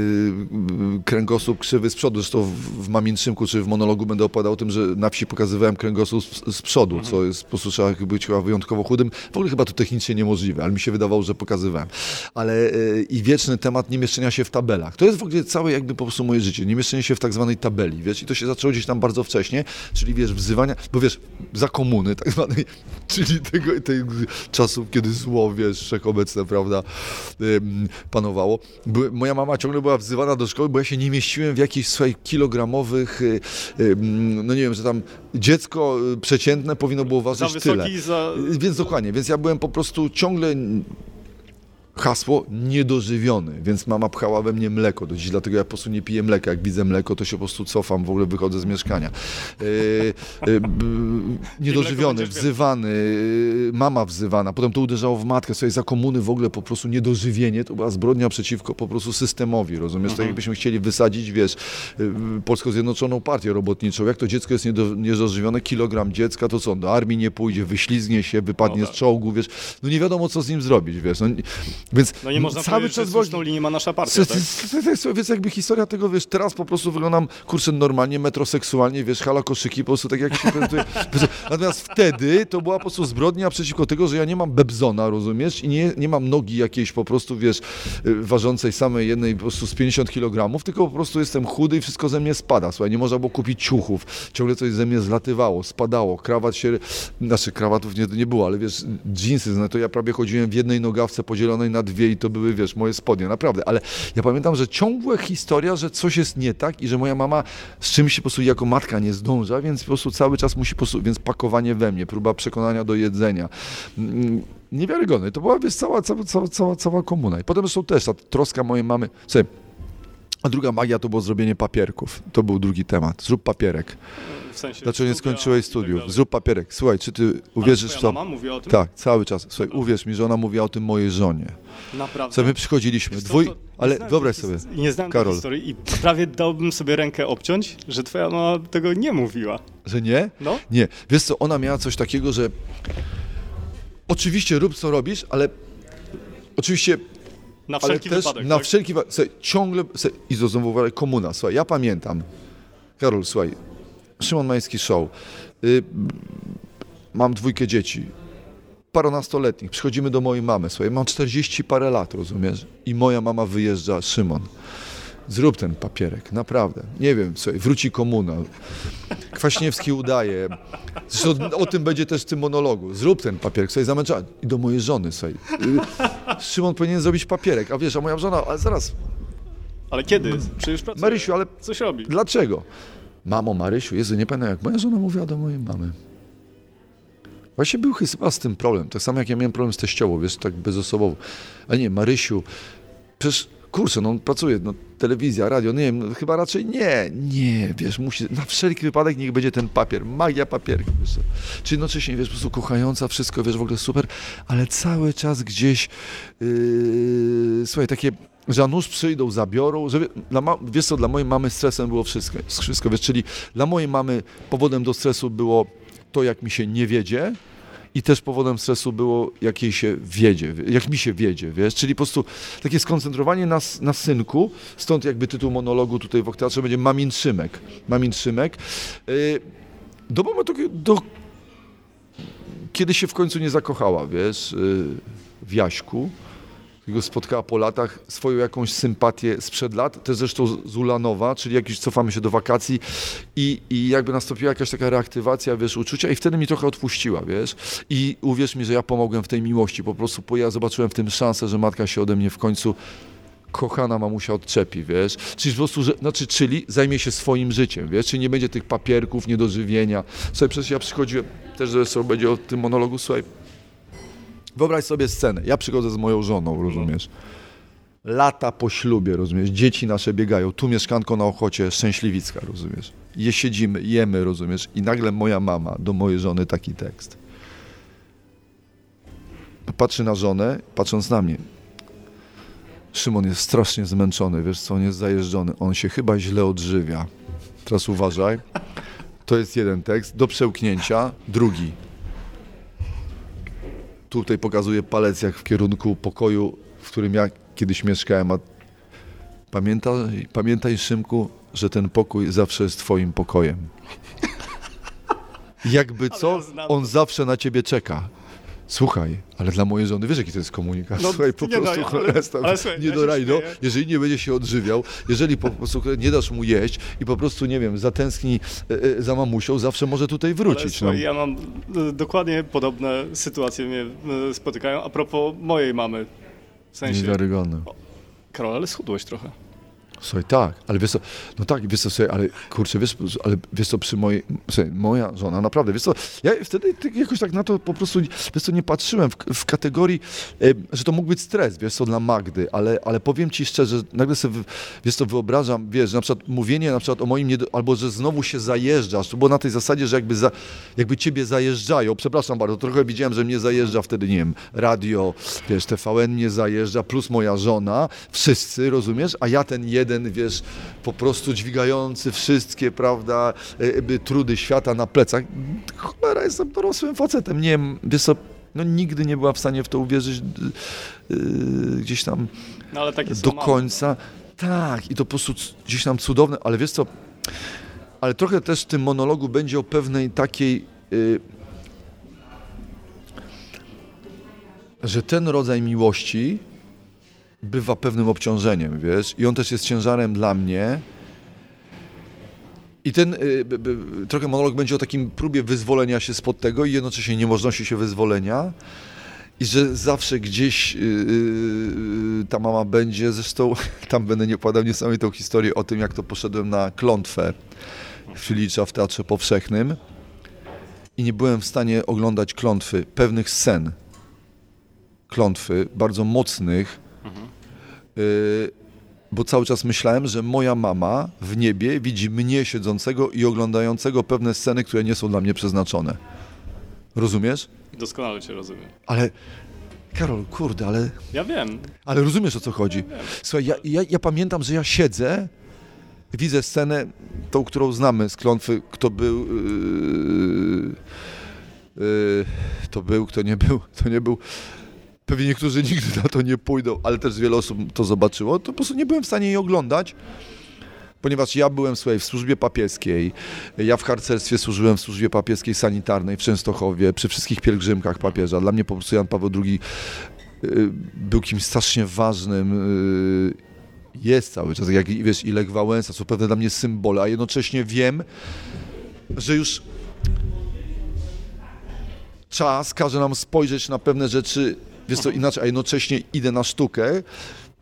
kręgosłup krzywy z przodu. Zresztą w, w Mamiętrzymku czy w monologu będę opowiadał o tym, że na wsi pokazywałem kręgosłup z, z przodu, mhm. co jest, po prostu trzeba być chyba wyjątkowo chudym. W ogóle chyba to technicznie niemożliwe, ale mi się wydawało, że pokazywałem. Ale yy, i wieczny temat niemieszczenia się w tabelach. To jest w ogóle całe jakby po prostu moje życie, niemieszczenie się w tak zwanej tabeli, wiesz, i to się zaczęło gdzieś tam bardzo wcześnie, czyli wiesz, wzywania, bo wiesz, za komuny tak zwanej, [laughs] czyli tego, tego czasu czasów, kiedy zło, wiesz, wszechobecne, prawda, panowało. By, moja mama ciągle była wzywana do szkoły, bo ja się nie mieściłem w jakichś swoich kilogramowych, y, no nie wiem, że tam dziecko y, przeciętne powinno było ważyć za tyle. Za... Więc dokładnie, więc ja byłem po prostu ciągle hasło niedożywiony, więc mama pchała we mnie mleko do dziś, dlatego ja po prostu nie piję mleka. Jak widzę mleko, to się po prostu cofam, w ogóle wychodzę z mieszkania. Yy, yy, niedożywiony, wzywany, yy, mama wzywana, potem to uderzało w matkę, sobie za komuny w ogóle po prostu niedożywienie, to była zbrodnia przeciwko po prostu systemowi, rozumiesz? Mhm. To jakbyśmy chcieli wysadzić, wiesz, Polską Zjednoczoną Partię Robotniczą, jak to dziecko jest niedo, niedożywione, kilogram dziecka, to co, do armii nie pójdzie, wyślizgnie się, wypadnie no tak. z czołgu, wiesz, no nie wiadomo, co z nim zrobić, wiesz, no, więc no nie można cały czas że linię ma nasza partia, tak? Więc jakby historia tego, wiesz, teraz po prostu wyglądam, kurczę, normalnie, metroseksualnie, wiesz, hala koszyki, po prostu tak jak się prezentuje. [laughs] Natomiast wtedy to była po prostu zbrodnia przeciwko tego, że ja nie mam bebzona, rozumiesz, i nie, nie mam nogi jakiejś po prostu, wiesz, y, ważącej samej jednej po prostu z 50 kg, tylko po prostu jestem chudy i wszystko ze mnie spada. Słuchaj, nie można było kupić ciuchów, ciągle coś ze mnie zlatywało, spadało, krawat się, znaczy krawatów nie, nie było, ale wiesz, dżinsy, no to ja prawie chodziłem w jednej nogawce podzielonej na dwie i to były, wiesz, moje spodnie, naprawdę. Ale ja pamiętam, że ciągła historia, że coś jest nie tak i że moja mama z czymś się po prostu jako matka nie zdąża, więc po prostu cały czas musi, po prostu, więc pakowanie we mnie, próba przekonania do jedzenia. Mm, niewiarygodne. To była, wiesz, cała, cała, cała, cała, komuna. I potem zresztą też ta troska mojej mamy, sobie, a druga magia to było zrobienie papierków. To był drugi temat. Zrób papierek. W sensie Dlaczego nie skończyłeś tak studiów? Zrób papierek. Słuchaj, czy ty uwierzysz w to? Mama mówi o tym? Tak, cały czas. Słuchaj, uwierz mi, że ona mówi o tym mojej żonie. Naprawdę? Co my przychodziliśmy, dwój... Ale wyobraź sobie, Nie znam Karol. tej historii i prawie dałbym sobie rękę obciąć, że twoja mama tego nie mówiła. Że nie? No. Nie. Wiesz co, ona miała coś takiego, że oczywiście rób co robisz, ale oczywiście na wszelki ale też wypadek. Na tak? wszelki wypadek. Ciągle. Słuchaj, I znowu komuna. Słuchaj, ja pamiętam. Karol, słuchaj. Szymon Majski Show. Y, mam dwójkę dzieci. Paronastoletnich. Przychodzimy do mojej mamy. Słuchaj, mam 40 parę lat, rozumiesz? I moja mama wyjeżdża. Szymon. Zrób ten papierek, naprawdę. Nie wiem, słuchaj, wróci komuna. Kwaśniewski udaje. Zresztą o tym będzie też w tym monologu. Zrób ten papierek, sobie zamęczony. I do mojej żony, słuchaj. Y, Szymon powinien zrobić papierek, a wiesz, a moja żona, ale zaraz. Ale kiedy? Przecież pracuje. Marysiu, ale coś robi. Dlaczego? Mamo, Marysiu, Jezu, nie pamiętam jak moja żona mówiła do mojej mamy. Właśnie był chyba z tym problem. Tak samo jak ja miałem problem z teściową, wiesz, tak bezosobowo. Ale nie, Marysiu, przecież kurczę, no pracuje, no telewizja, radio, nie wiem, no, chyba raczej nie, nie, wiesz, musi, na wszelki wypadek niech będzie ten papier, magia papierka, wiesz Czyli jednocześnie, wiesz, po prostu kochająca, wszystko, wiesz, w ogóle super, ale cały czas gdzieś, yy, słuchaj, takie że nóż przyjdą, zabiorą, że, dla ma, wiesz co, dla mojej mamy stresem było wszystko, wszystko, wiesz, czyli dla mojej mamy powodem do stresu było to, jak mi się nie wiedzie, i też powodem stresu było, jak jej się wiedzie, jak mi się wiedzie, wiesz, czyli po prostu takie skoncentrowanie na, na synku, stąd jakby tytuł monologu tutaj w Okteatrze będzie Mamin Szymek, Mamin Szymek, yy, do momentu, do, kiedy się w końcu nie zakochała, wiesz, yy, w Jaśku, go spotkała po latach, swoją jakąś sympatię sprzed lat, też zresztą z Ulanowa, czyli jak już cofamy się do wakacji i, i jakby nastąpiła jakaś taka reaktywacja, wiesz, uczucia i wtedy mi trochę odpuściła, wiesz, i uwierz mi, że ja pomogłem w tej miłości, po prostu bo ja zobaczyłem w tym szansę, że matka się ode mnie w końcu kochana mamusia odczepi, wiesz, czyli po prostu, że, znaczy, czyli zajmie się swoim życiem, wiesz, czyli nie będzie tych papierków, niedożywienia. Słuchaj, przecież ja przychodziłem, też zresztą będzie o tym monologu, słuchaj, Wyobraź sobie scenę. Ja przychodzę z moją żoną, rozumiesz? Lata po ślubie, rozumiesz? Dzieci nasze biegają. Tu mieszkanko na Ochocie, Szczęśliwicka, rozumiesz? Je siedzimy, jemy, rozumiesz? I nagle moja mama do mojej żony taki tekst. Patrzy na żonę, patrząc na mnie. Szymon jest strasznie zmęczony, wiesz co, on jest zajeżdżony. On się chyba źle odżywia. Teraz uważaj. To jest jeden tekst. Do przełknięcia. Drugi tutaj pokazuje palec jak w kierunku pokoju, w którym ja kiedyś mieszkałem. A pamiętaj, pamiętaj Szymku, że ten pokój zawsze jest twoim pokojem. [laughs] Jakby co, on zawsze na ciebie czeka. Słuchaj, ale dla mojej żony, wiesz jaki to jest komunikat? No, słuchaj, po prostu no, ale, ale, słuchaj, nie do rajdo, jeżeli nie będzie się odżywiał, jeżeli po prostu nie dasz mu jeść i po prostu, nie wiem, zatęskni e, e, za mamusią, zawsze może tutaj wrócić. Ale, słuchaj, no. Ja mam e, dokładnie podobne sytuacje mnie spotykają a propos mojej mamy. W sensie... Niewiarygodne. Karol, ale schudłeś trochę. Słuchaj, tak, ale wiesz co, no tak, wiesz co, słuchaj, ale kurczę, wiesz, ale wiesz co, przy mojej, słuchaj, moja żona, naprawdę, wiesz co, ja wtedy jakoś tak na to po prostu, wiesz co, nie patrzyłem w, w kategorii, e, że to mógł być stres, wiesz co, dla Magdy, ale, ale powiem ci szczerze, nagle sobie, wiesz co, wyobrażam, wiesz, na przykład mówienie na przykład o moim, nie, albo że znowu się zajeżdżasz, to było na tej zasadzie, że jakby, za, jakby ciebie zajeżdżają, przepraszam bardzo, trochę widziałem, że mnie zajeżdża wtedy, nie wiem, radio, wiesz, TVN mnie zajeżdża, plus moja żona, wszyscy, rozumiesz, a ja ten jeden jeden, wiesz, po prostu dźwigający wszystkie, prawda, e, trudy świata na plecach. Cholera, jestem dorosłym facetem. Nie wiesz co, no nigdy nie była w stanie w to uwierzyć yy, gdzieś tam no, do końca. Tak, i to po prostu gdzieś tam cudowne, ale wiesz co, ale trochę też w tym monologu będzie o pewnej takiej, yy, że ten rodzaj miłości bywa pewnym obciążeniem, wiesz, i on też jest ciężarem dla mnie. I ten y, trochę monolog będzie o takim próbie wyzwolenia się spod tego i jednocześnie niemożności się wyzwolenia. I że zawsze gdzieś yy, ta mama będzie, zresztą [laughs] tam będę nie opowiadał niesamowitą historię o tym, jak to poszedłem na klątwę Filicza w Teatrze Powszechnym i nie byłem w stanie oglądać klątwy, pewnych scen klątwy, bardzo mocnych, bo cały czas myślałem, że moja mama w niebie widzi mnie siedzącego i oglądającego pewne sceny, które nie są dla mnie przeznaczone. Rozumiesz? Doskonale cię rozumiem. Ale Karol, kurde, ale... Ja wiem. Ale rozumiesz, o co chodzi. Ja Słuchaj, ja, ja, ja, pamiętam, że ja siedzę, widzę scenę, tą, którą znamy z klątwy, kto był... Yy, yy, to był, kto nie był, to nie był pewnie niektórzy [laughs] nigdy na to nie pójdą, ale też wiele osób to zobaczyło, to po prostu nie byłem w stanie jej oglądać, ponieważ ja byłem słuchaj, w służbie papieskiej, ja w harcerstwie służyłem w służbie papieskiej sanitarnej w Częstochowie, przy wszystkich pielgrzymkach papieża. Dla mnie po prostu Jan Paweł II y, był kimś strasznie ważnym, y, jest cały czas, jak wiesz, i Lech Wałęsa są pewne dla mnie symbole, a jednocześnie wiem, że już czas każe nam spojrzeć na pewne rzeczy wiesz co, inaczej, a jednocześnie idę na sztukę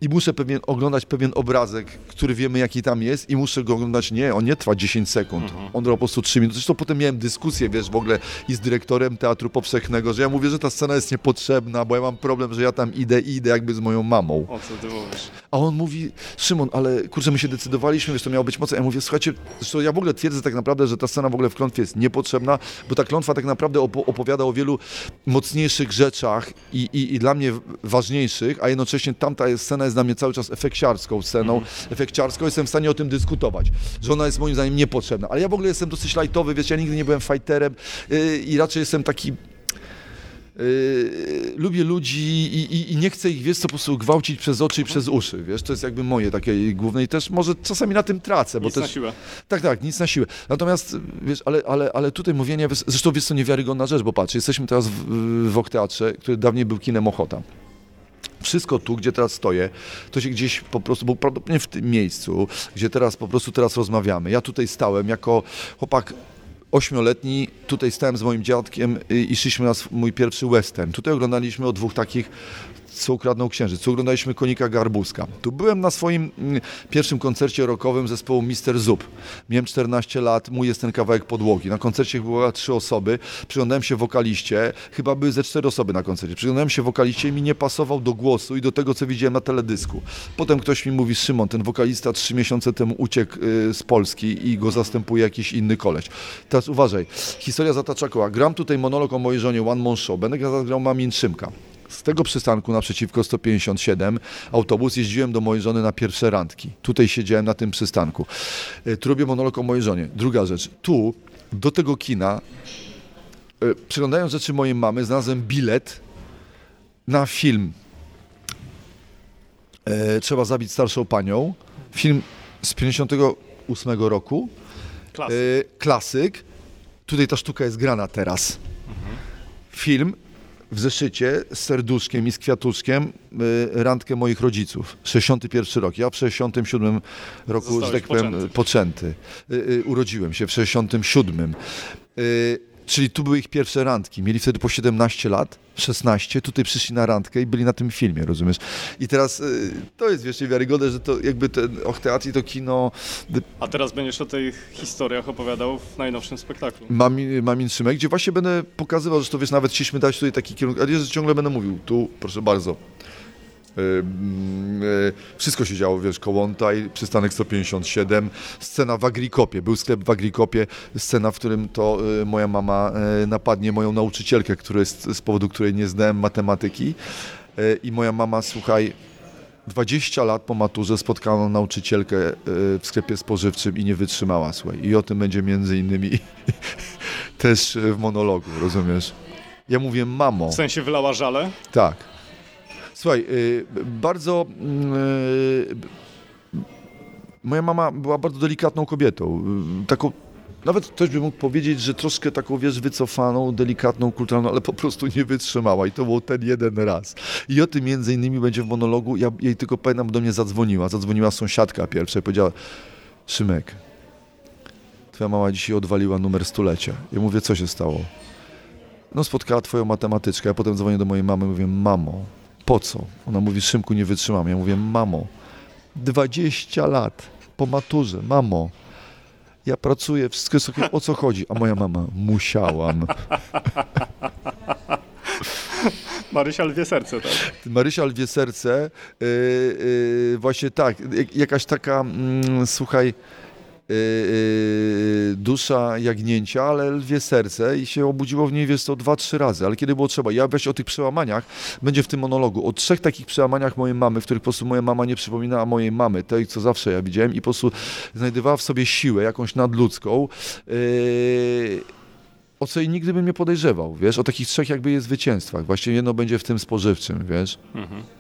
i muszę pewien, oglądać pewien obrazek, który wiemy jaki tam jest i muszę go oglądać, nie, on nie trwa 10 sekund, mhm. on trwa po prostu 3 minuty. Zresztą potem miałem dyskusję, wiesz, w ogóle i z dyrektorem Teatru Powszechnego, że ja mówię, że ta scena jest niepotrzebna, bo ja mam problem, że ja tam idę i idę jakby z moją mamą. O co ty mówisz? A on mówi, Szymon, ale kurczę, my się decydowaliśmy, wiesz, to miało być mocno. Ja mówię, słuchajcie, zresztą ja w ogóle twierdzę tak naprawdę, że ta scena w ogóle w klątwie jest niepotrzebna, bo ta klątwa tak naprawdę opowiada o wielu mocniejszych rzeczach i, i, i dla mnie ważniejszych, a jednocześnie tamta scena jest dla mnie cały czas efekciarską sceną, Mhm. efekciarską, jestem w stanie o tym dyskutować, że ona jest moim zdaniem niepotrzebna, ale ja w ogóle jestem dosyć lajtowy, wiesz, ja nigdy nie byłem fighterem yy, i raczej jestem taki Yy, lubię ludzi i, i, i nie chcę ich, wiesz co, po prostu gwałcić przez oczy i przez uszy, wiesz, to jest jakby moje takie główne i też może czasami na tym tracę, bo Nic też... na siłę. Tak, tak, nic na siłę. Natomiast, wiesz, ale, ale, ale tutaj mówienie, zresztą wiesz co, niewiarygodna rzecz, bo patrz, jesteśmy teraz w, w Okteatrze, który dawniej był kinem Ochota. Wszystko tu, gdzie teraz stoję, to się gdzieś po prostu, był prawdopodobnie w tym miejscu, gdzie teraz po prostu teraz rozmawiamy. Ja tutaj stałem jako chłopak ośmioletni, tutaj stałem z moim dziadkiem y, i szliśmy na mój pierwszy western. Tutaj oglądaliśmy o dwóch takich co ukradną księżyc. Tu oglądaliśmy Konika Garbuska. Tu byłem na swoim mm, pierwszym koncercie rockowym zespołu Mister Zup. Miałem 14 lat, mój jest ten kawałek podłogi. Na koncercie były trzy osoby. Przyglądałem się wokaliście, chyba były ze cztery osoby na koncercie. Przyglądałem się wokaliście i mi nie pasował do głosu i do tego, co widziałem na teledysku. Potem ktoś mi mówi, Szymon, ten wokalista trzy miesiące temu uciekł y, z Polski i go zastępuje jakiś inny koleś. Teraz uważaj, historia zatacza koła. Gram tutaj monolog o mojej żonie One Man Show. Będę grał Mamin Szymka. Z tego przystanku naprzeciwko 157 autobus jeździłem do mojej żony na pierwsze randki. Tutaj siedziałem na tym przystanku. E, Tu robię monolog o mojej żonie. Druga rzecz. Tu, do tego kina, e, przeglądając rzeczy mojej mamy, znalazłem bilet na film e, Trzeba zabić starszą panią. Film z 58 roku. Klas. E, klasyk. Tutaj ta sztuka jest grana teraz. Film w zeszycie z serduszkiem i z kwiatuszkiem y, randkę moich rodziców. 61 rok. Ja w 67 roku, że Zostałeś tak powiem, poczęty. poczęty. Y, y, urodziłem się w 67. Y, czyli tu były ich pierwsze randki. Mieli wtedy po 17 lat, 16. Tutaj przyszli na randkę i byli na tym filmie, rozumiesz? I teraz y, to jest wiesz, niewiarygodne, że to jakby ten Och Teatr i to kino A teraz będziesz o tych historiach opowiadał w najnowszym spektaklu. Mamin, Mamin Szymek, gdzie właśnie będę pokazywał, że to wiesz, nawet chcieliśmy dać tutaj taki kierunek, ale że ciągle będę mówił, tu proszę bardzo. Y, Wszystko się działo, wiesz, Kołątaj, przystanek 157, scena w Agrikopie, był sklep w Agrikopie, scena, w którym to y, moja mama y, napadnie moją nauczycielkę, która jest, z powodu której nie znałem matematyki i moja mama, słuchaj, 20 lat po maturze spotkała nauczycielkę w sklepie spożywczym i nie wytrzymała, słuchaj. I o tym będzie między innymi [laughs] też w monologu, rozumiesz? Ja mówię, mamo, W sensie wylała żale? tak. Słuchaj, y, bardzo. mm, y, moja mama była bardzo delikatną kobietą. y, Taką. Nawet ktoś by mógł powiedzieć, że troszkę taką, wiesz, wycofaną, delikatną, kulturalną, ale po prostu nie wytrzymała i to był ten jeden raz. I o tym między innymi będzie w monologu. Ja jej tylko pamiętam, bo do mnie zadzwoniła. Zadzwoniła sąsiadka pierwsza i powiedziała, Szymek, twoja mama dzisiaj odwaliła numer stulecia. Ja mówię, co się stało? No spotkała twoją matematyczkę, ja potem dzwonię do mojej mamy i mówię, mamo, po co? Ona mówi, Szymku, nie wytrzymam. Ja mówię, mamo, 20 lat po maturze, mamo, ja pracuję, wszystko jest okej, o co chodzi? A moja mama, musiałam. [laughs] Marysia lwie serce, tak? Marysia Lwie Serce, yy, yy, właśnie tak, jak, jakaś taka, mm, słuchaj, dusza jagnięcia, ale lwie serce i się obudziło w niej, wiesz co, dwa, trzy razy, ale kiedy było trzeba. Ja weź o tych przełamaniach, będzie w tym monologu, o trzech takich przełamaniach mojej mamy, w których po prostu moja mama nie przypominała mojej mamy, tej, co zawsze ja widziałem i po prostu znajdowała w sobie siłę, jakąś nadludzką, yy, o co jej nigdy bym nie podejrzewał, wiesz, o takich trzech jakby jej zwycięstwach. Właśnie jedno będzie w tym spożywczym, wiesz, Mhm.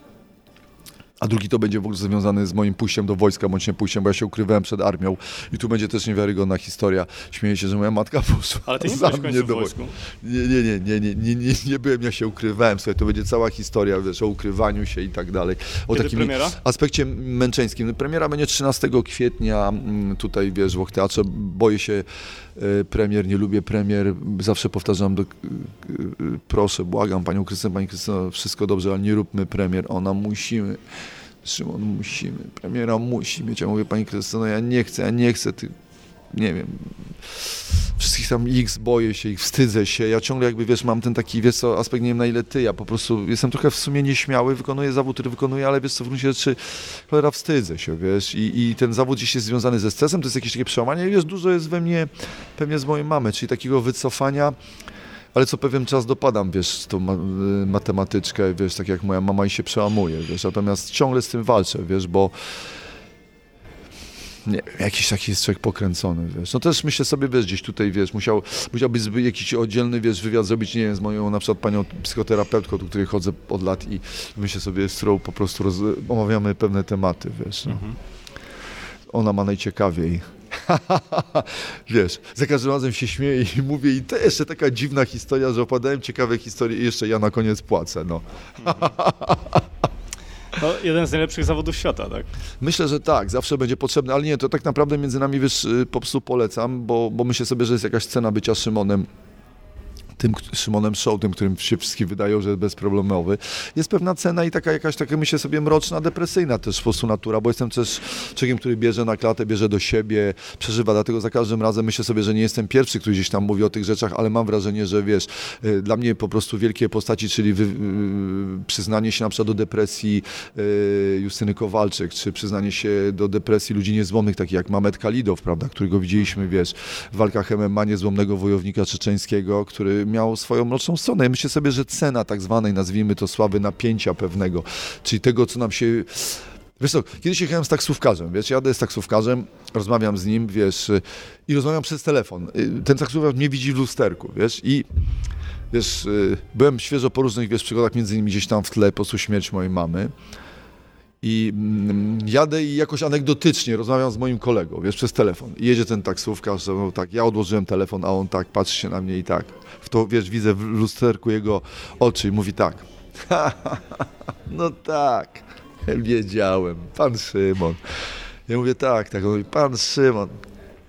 A drugi to będzie w ogóle związany z moim pójściem do wojska, bądź nie pójściem, bo ja się ukrywałem przed armią i tu będzie też niewiarygodna historia. Śmieję się, że moja matka [laughs] poszła Ale ty nie byłeś w końcu do wojsku. Nie, nie, nie, nie, nie, nie, nie, nie byłem, ja się ukrywałem, słuchaj, to będzie cała historia, wiesz, o ukrywaniu się i tak dalej. O Kiedy takim premiera? aspekcie męczeńskim. Premiera będzie 13 kwietnia mm, tutaj, wiesz, w Teatrze. Boję się premier, nie lubię premier. Zawsze powtarzam, do, e, e, proszę, błagam panią Krystynę, pani Krystyno, wszystko dobrze, ale nie róbmy premier. Ona musimy. Szymon, musimy. Premiera musi mieć. Ja mówię, pani Krystyno, ja nie chcę, ja nie chcę. Ty, nie wiem, wszystkich tam X, boję się ich, wstydzę się. Ja ciągle jakby, wiesz, mam ten taki, wiesz co, aspekt, nie wiem na ile ty, ja po prostu jestem trochę w sumie nieśmiały, wykonuję zawód, który wykonuję, ale wiesz co, w gruncie rzeczy, cholera, wstydzę się, wiesz, i, i ten zawód gdzieś jest związany ze stresem, to jest jakieś takie przełamanie i wiesz, dużo jest we mnie pewnie z mojej mamy, czyli takiego wycofania, ale co pewien czas dopadam, wiesz, tą ma matematyczkę, wiesz, tak jak moja mama i się przełamuje, wiesz, natomiast ciągle z tym walczę, wiesz, bo nie, jakiś taki jest człowiek pokręcony, wiesz. No też myślę sobie, wiesz, gdzieś tutaj, wiesz, musiał, musiałbyś jakiś oddzielny, wiesz, wywiad zrobić, nie wiem, z moją na przykład panią psychoterapeutką, do której chodzę od lat i myślę sobie, z którą po prostu roz, omawiamy pewne tematy, wiesz. No. Mhm. Ona ma najciekawiej. [laughs] Wiesz, za każdym razem się śmieję i mówię i to jeszcze taka dziwna historia, że opadałem ciekawe historie i jeszcze ja na koniec płacę, no. [laughs] No, jeden z najlepszych zawodów świata, tak? Myślę, że tak, zawsze będzie potrzebny, ale nie, to tak naprawdę między nami, wiesz, y, po prostu polecam, bo, bo myślę sobie, że jest jakaś cena bycia Szymonem tym Szymonem Show, którym się wszystkim wydają, że jest bezproblemowy, jest pewna cena i taka jakaś, taka myślę sobie, mroczna, depresyjna też po prostu natura, bo jestem też człowiekiem, który bierze na klatę, bierze do siebie, przeżywa, dlatego za każdym razem myślę sobie, że nie jestem pierwszy, który gdzieś tam mówi o tych rzeczach, ale mam wrażenie, że wiesz, y, dla mnie po prostu wielkie postaci, czyli wy, y, przyznanie się na przykład do depresji y, Justyny Kowalczyk, czy przyznanie się do depresji ludzi niezłomnych, takich jak Mamet Kalidow, prawda, którego widzieliśmy, wiesz, w walkach MMA niezłomnego wojownika czeczeńskiego, który miał swoją mroczną stronę. Ja myślę sobie, że cena tak zwanej, nazwijmy to sławy, napięcia pewnego, czyli tego, co nam się... Wiesz co, kiedyś jechałem z taksówkarzem, wiesz, jadę z taksówkarzem, rozmawiam z nim, wiesz, i rozmawiam przez telefon. Ten taksówkarz mnie widzi w lusterku, wiesz, i wiesz, byłem świeżo po różnych, wiesz, przygodach, między innymi gdzieś tam w tle, po prostu śmierć mojej mamy. I mm, jadę i jakoś anegdotycznie rozmawiam z moim kolegą, wiesz, przez telefon. I jedzie ten taksówkarz, no tak, ja odłożyłem telefon, a on tak patrzy się na mnie i tak. W to, wiesz, widzę w lusterku jego oczy i mówi tak. [laughs] no tak, wiedziałem, pan Szymon. Ja mówię tak, tak, on mówi, pan Szymon,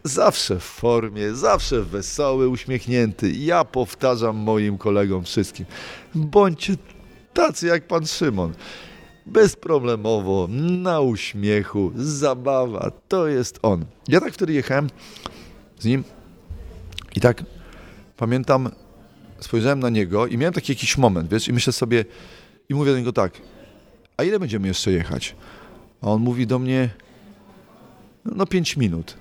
zawsze w formie, zawsze wesoły, uśmiechnięty. Ja powtarzam moim kolegom wszystkim, bądźcie tacy jak pan Szymon bezproblemowo, na uśmiechu, zabawa, to jest on. Ja tak wtedy jechałem z nim i tak pamiętam, spojrzałem na niego i miałem taki jakiś moment, wiesz, i myślę sobie, i mówię do niego tak, a ile będziemy jeszcze jechać? A on mówi do mnie, no pięć minut.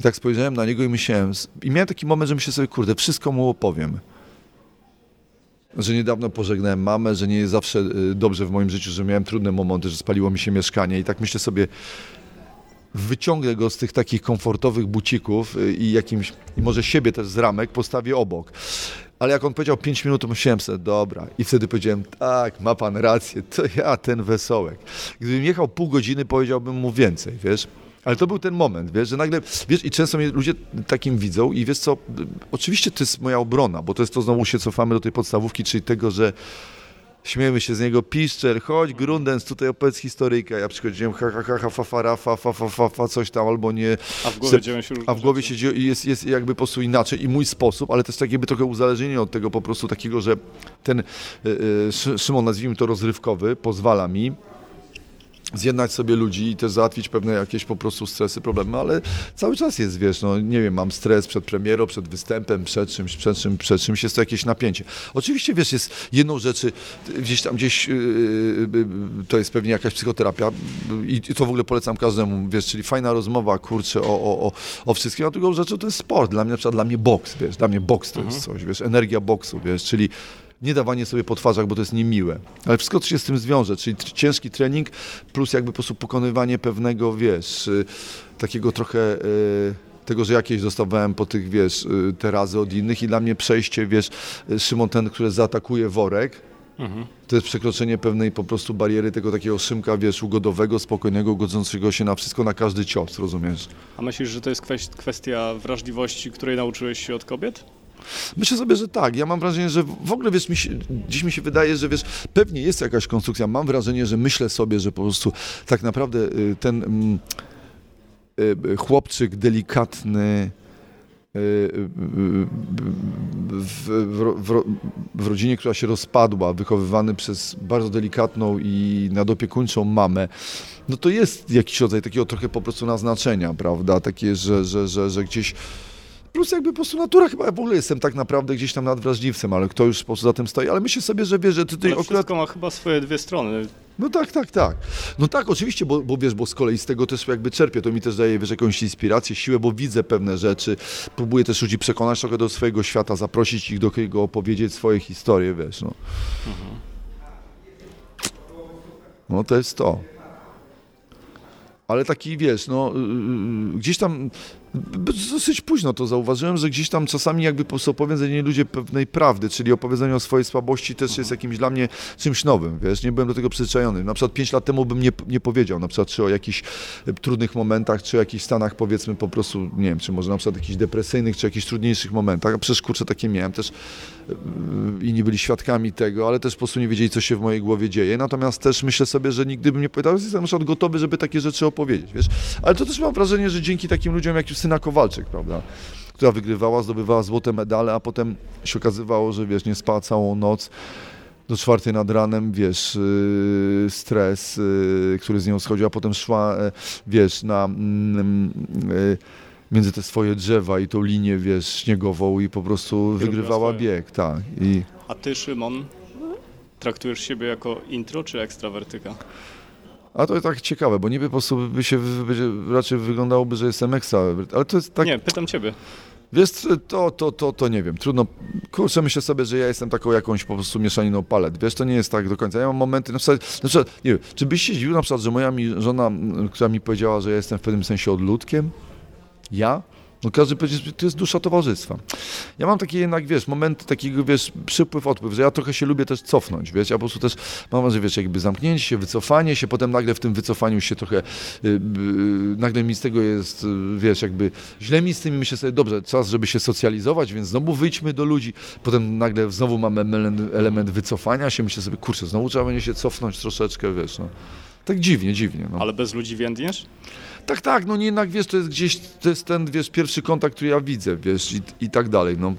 I tak spojrzałem na niego i myślałem, i miałem taki moment, że myślę sobie, kurde, wszystko mu opowiem że niedawno pożegnałem mamę, że nie jest zawsze y, dobrze w moim życiu, że miałem trudne momenty, że spaliło mi się mieszkanie i tak myślę sobie, wyciągnę go z tych takich komfortowych bucików y, i jakimś, i może siebie też z ramek postawię obok. Ale jak on powiedział 5 minut, myślałem sobie, dobra. I wtedy powiedziałem, tak, ma pan rację, to ja, ten wesołek. Gdybym jechał pół godziny, powiedziałbym mu więcej, wiesz. Ale to był ten moment, wiesz, że nagle, wiesz, i często mnie ludzie takim widzą i wiesz co, oczywiście to jest moja obrona, bo to jest to, znowu się cofamy do tej podstawówki, czyli tego, że śmiejemy się z niego, piszczel, chodź, Grundens, tutaj opowiedz historyjkę. Ja przychodziłem, ha, ha, ha, ha, fa, fa, ra, fa, fa, fa, fa, fa, coś tam, albo nie. A w głowie dzieją się A w głowie się dzieje, jest, jest jakby po prostu inaczej i mój sposób, ale też tak jakby trochę uzależnienie od tego po prostu takiego, że ten y, y, Szymon, nazwijmy to rozrywkowy, pozwala mi zjednać sobie ludzi i też załatwić pewne jakieś po prostu stresy, problemy, ale cały czas jest, wiesz, no nie wiem, mam stres przed premierą, przed występem, przed czymś, przed, czym, przed czymś jest to jakieś napięcie. Oczywiście, wiesz, jest jedną rzeczy, gdzieś tam, gdzieś yy, yy, to jest pewnie jakaś psychoterapia i, i to w ogóle polecam każdemu, wiesz, czyli fajna rozmowa, kurczę, o, o, o, o wszystkim, a drugą rzeczą to jest sport, dla mnie na przykład, dla mnie boks, wiesz, dla mnie boks to jest mhm. coś, wiesz, energia boksu, wiesz, czyli nie dawanie sobie po twarzach, bo to jest niemiłe. Ale wszystko, co się z tym zwiąże, czyli ciężki trening plus jakby po prostu pokonywanie pewnego, wiesz, y, takiego trochę y, tego, że jakieś dostawałem po tych, wiesz, y, te razy od innych i dla mnie przejście, wiesz, Szymon ten, który zaatakuje worek, Mhm. To jest przekroczenie pewnej po prostu bariery tego takiego szymka, wiesz, ugodowego, spokojnego, godzącego się na wszystko, na każdy cios, rozumiesz? A myślisz, że to jest kwestia wrażliwości, której nauczyłeś się od kobiet? Myślę sobie, że tak. Ja mam wrażenie, że w ogóle, wiesz, mi się, dziś mi się wydaje, że wiesz, pewnie jest jakaś konstrukcja. Mam wrażenie, że myślę sobie, że po prostu tak naprawdę y, ten mm, y, chłopczyk delikatny, y, w, w, w, rodzinie, która się rozpadła, wychowywany przez bardzo delikatną i nadopiekuńczą mamę, no to jest jakiś rodzaj takiego trochę po prostu naznaczenia, prawda? Takie, że, że, że, że gdzieś Plus jakby po prostu natura chyba w ogóle jestem tak naprawdę gdzieś tam nadwrażliwcem, ale kto już po prostu za tym stoi. Ale myślę sobie, że wie, że tutaj ale akurat... wszystko ma chyba swoje dwie strony. No tak, tak, tak. No tak, oczywiście, bo, bo wiesz, bo z kolei z tego też jakby czerpię, to mi też daje, wiesz, jakąś inspirację, siłę, bo widzę pewne rzeczy, próbuję też ludzi przekonać trochę do swojego świata, zaprosić ich do kogo opowiedzieć swoje historie, wiesz, no. No to jest to. Ale taki, wiesz, no, yy, gdzieś tam dosyć późno to zauważyłem, że gdzieś tam czasami jakby po prostu opowiedzenie ludzie pewnej prawdy, czyli opowiedzenie o swojej słabości też jest jakimś dla mnie czymś nowym, wiesz, nie byłem do tego przyzwyczajony. Na przykład 5 lat temu bym nie, nie powiedział, na przykład czy o jakichś trudnych momentach, czy o jakichś stanach powiedzmy po prostu, nie wiem, czy może na przykład jakichś depresyjnych, czy jakichś trudniejszych momentach, a przecież kurczę takie miałem też yy, inni byli świadkami tego, ale też po prostu nie wiedzieli, co się w mojej głowie dzieje. Natomiast też myślę sobie, że nigdy bym nie powiedział, jestem na przykład gotowy, żeby takie rzeczy opowiedzieć, wiesz. Ale to też mam wrażenie, że dzięki takim ludziom jak Justyna Kowalczyk, prawda, która wygrywała, zdobywała złote medale, a potem się okazywało, że wiesz, nie spała całą noc, do czwartej nad ranem, wiesz, yy, stres, yy, który z nią schodził, a potem szła, yy, wiesz, na, yy, między te swoje drzewa i tą linię, wiesz, śniegową i po prostu wygrywała bieg, tak. I, A ty, Szymon, traktujesz siebie jako intro czy ekstrawertyka? A to jest tak ciekawe, bo niby po prostu by się będzie, raczej wyglądało, że jestem ekstrawert, ale to jest tak, Nie, pytam ciebie. Wiesz, to, to, to, to nie wiem, trudno, kurczę, myślę sobie, że ja jestem taką jakąś po prostu mieszaniną palet, wiesz, to nie jest tak do końca, ja mam momenty, na przykład, na przykład nie wiem, czy byś się zdziwił na przykład, że moja mi, żona, która mi powiedziała, że ja jestem w pewnym sensie odludkiem, ja? No każdy powiedzie, że to jest dusza towarzystwa. Ja mam takie jednak, wiesz, momenty takiego, wiesz, przypływ, odpływ, że ja trochę się lubię też cofnąć, wiesz, ja po prostu też mam, że wiesz, jakby zamknięcie się, wycofanie się, potem nagle w tym wycofaniu się trochę, y, y, nagle mi z tego jest, y, wiesz, jakby źle mi z tym i myślę sobie, dobrze, czas, żeby się socjalizować, więc znowu wyjdźmy do ludzi, potem nagle znowu mamy element wycofania się, myślę sobie, kurczę, znowu trzeba będzie się cofnąć troszeczkę, wiesz, no. Tak dziwnie, dziwnie. No. Ale bez ludzi więdniesz? Tak, tak, no nie jednak, wiesz, to jest gdzieś, to jest ten, wiesz, pierwszy kontakt, który ja widzę, wiesz, i, i tak dalej, no.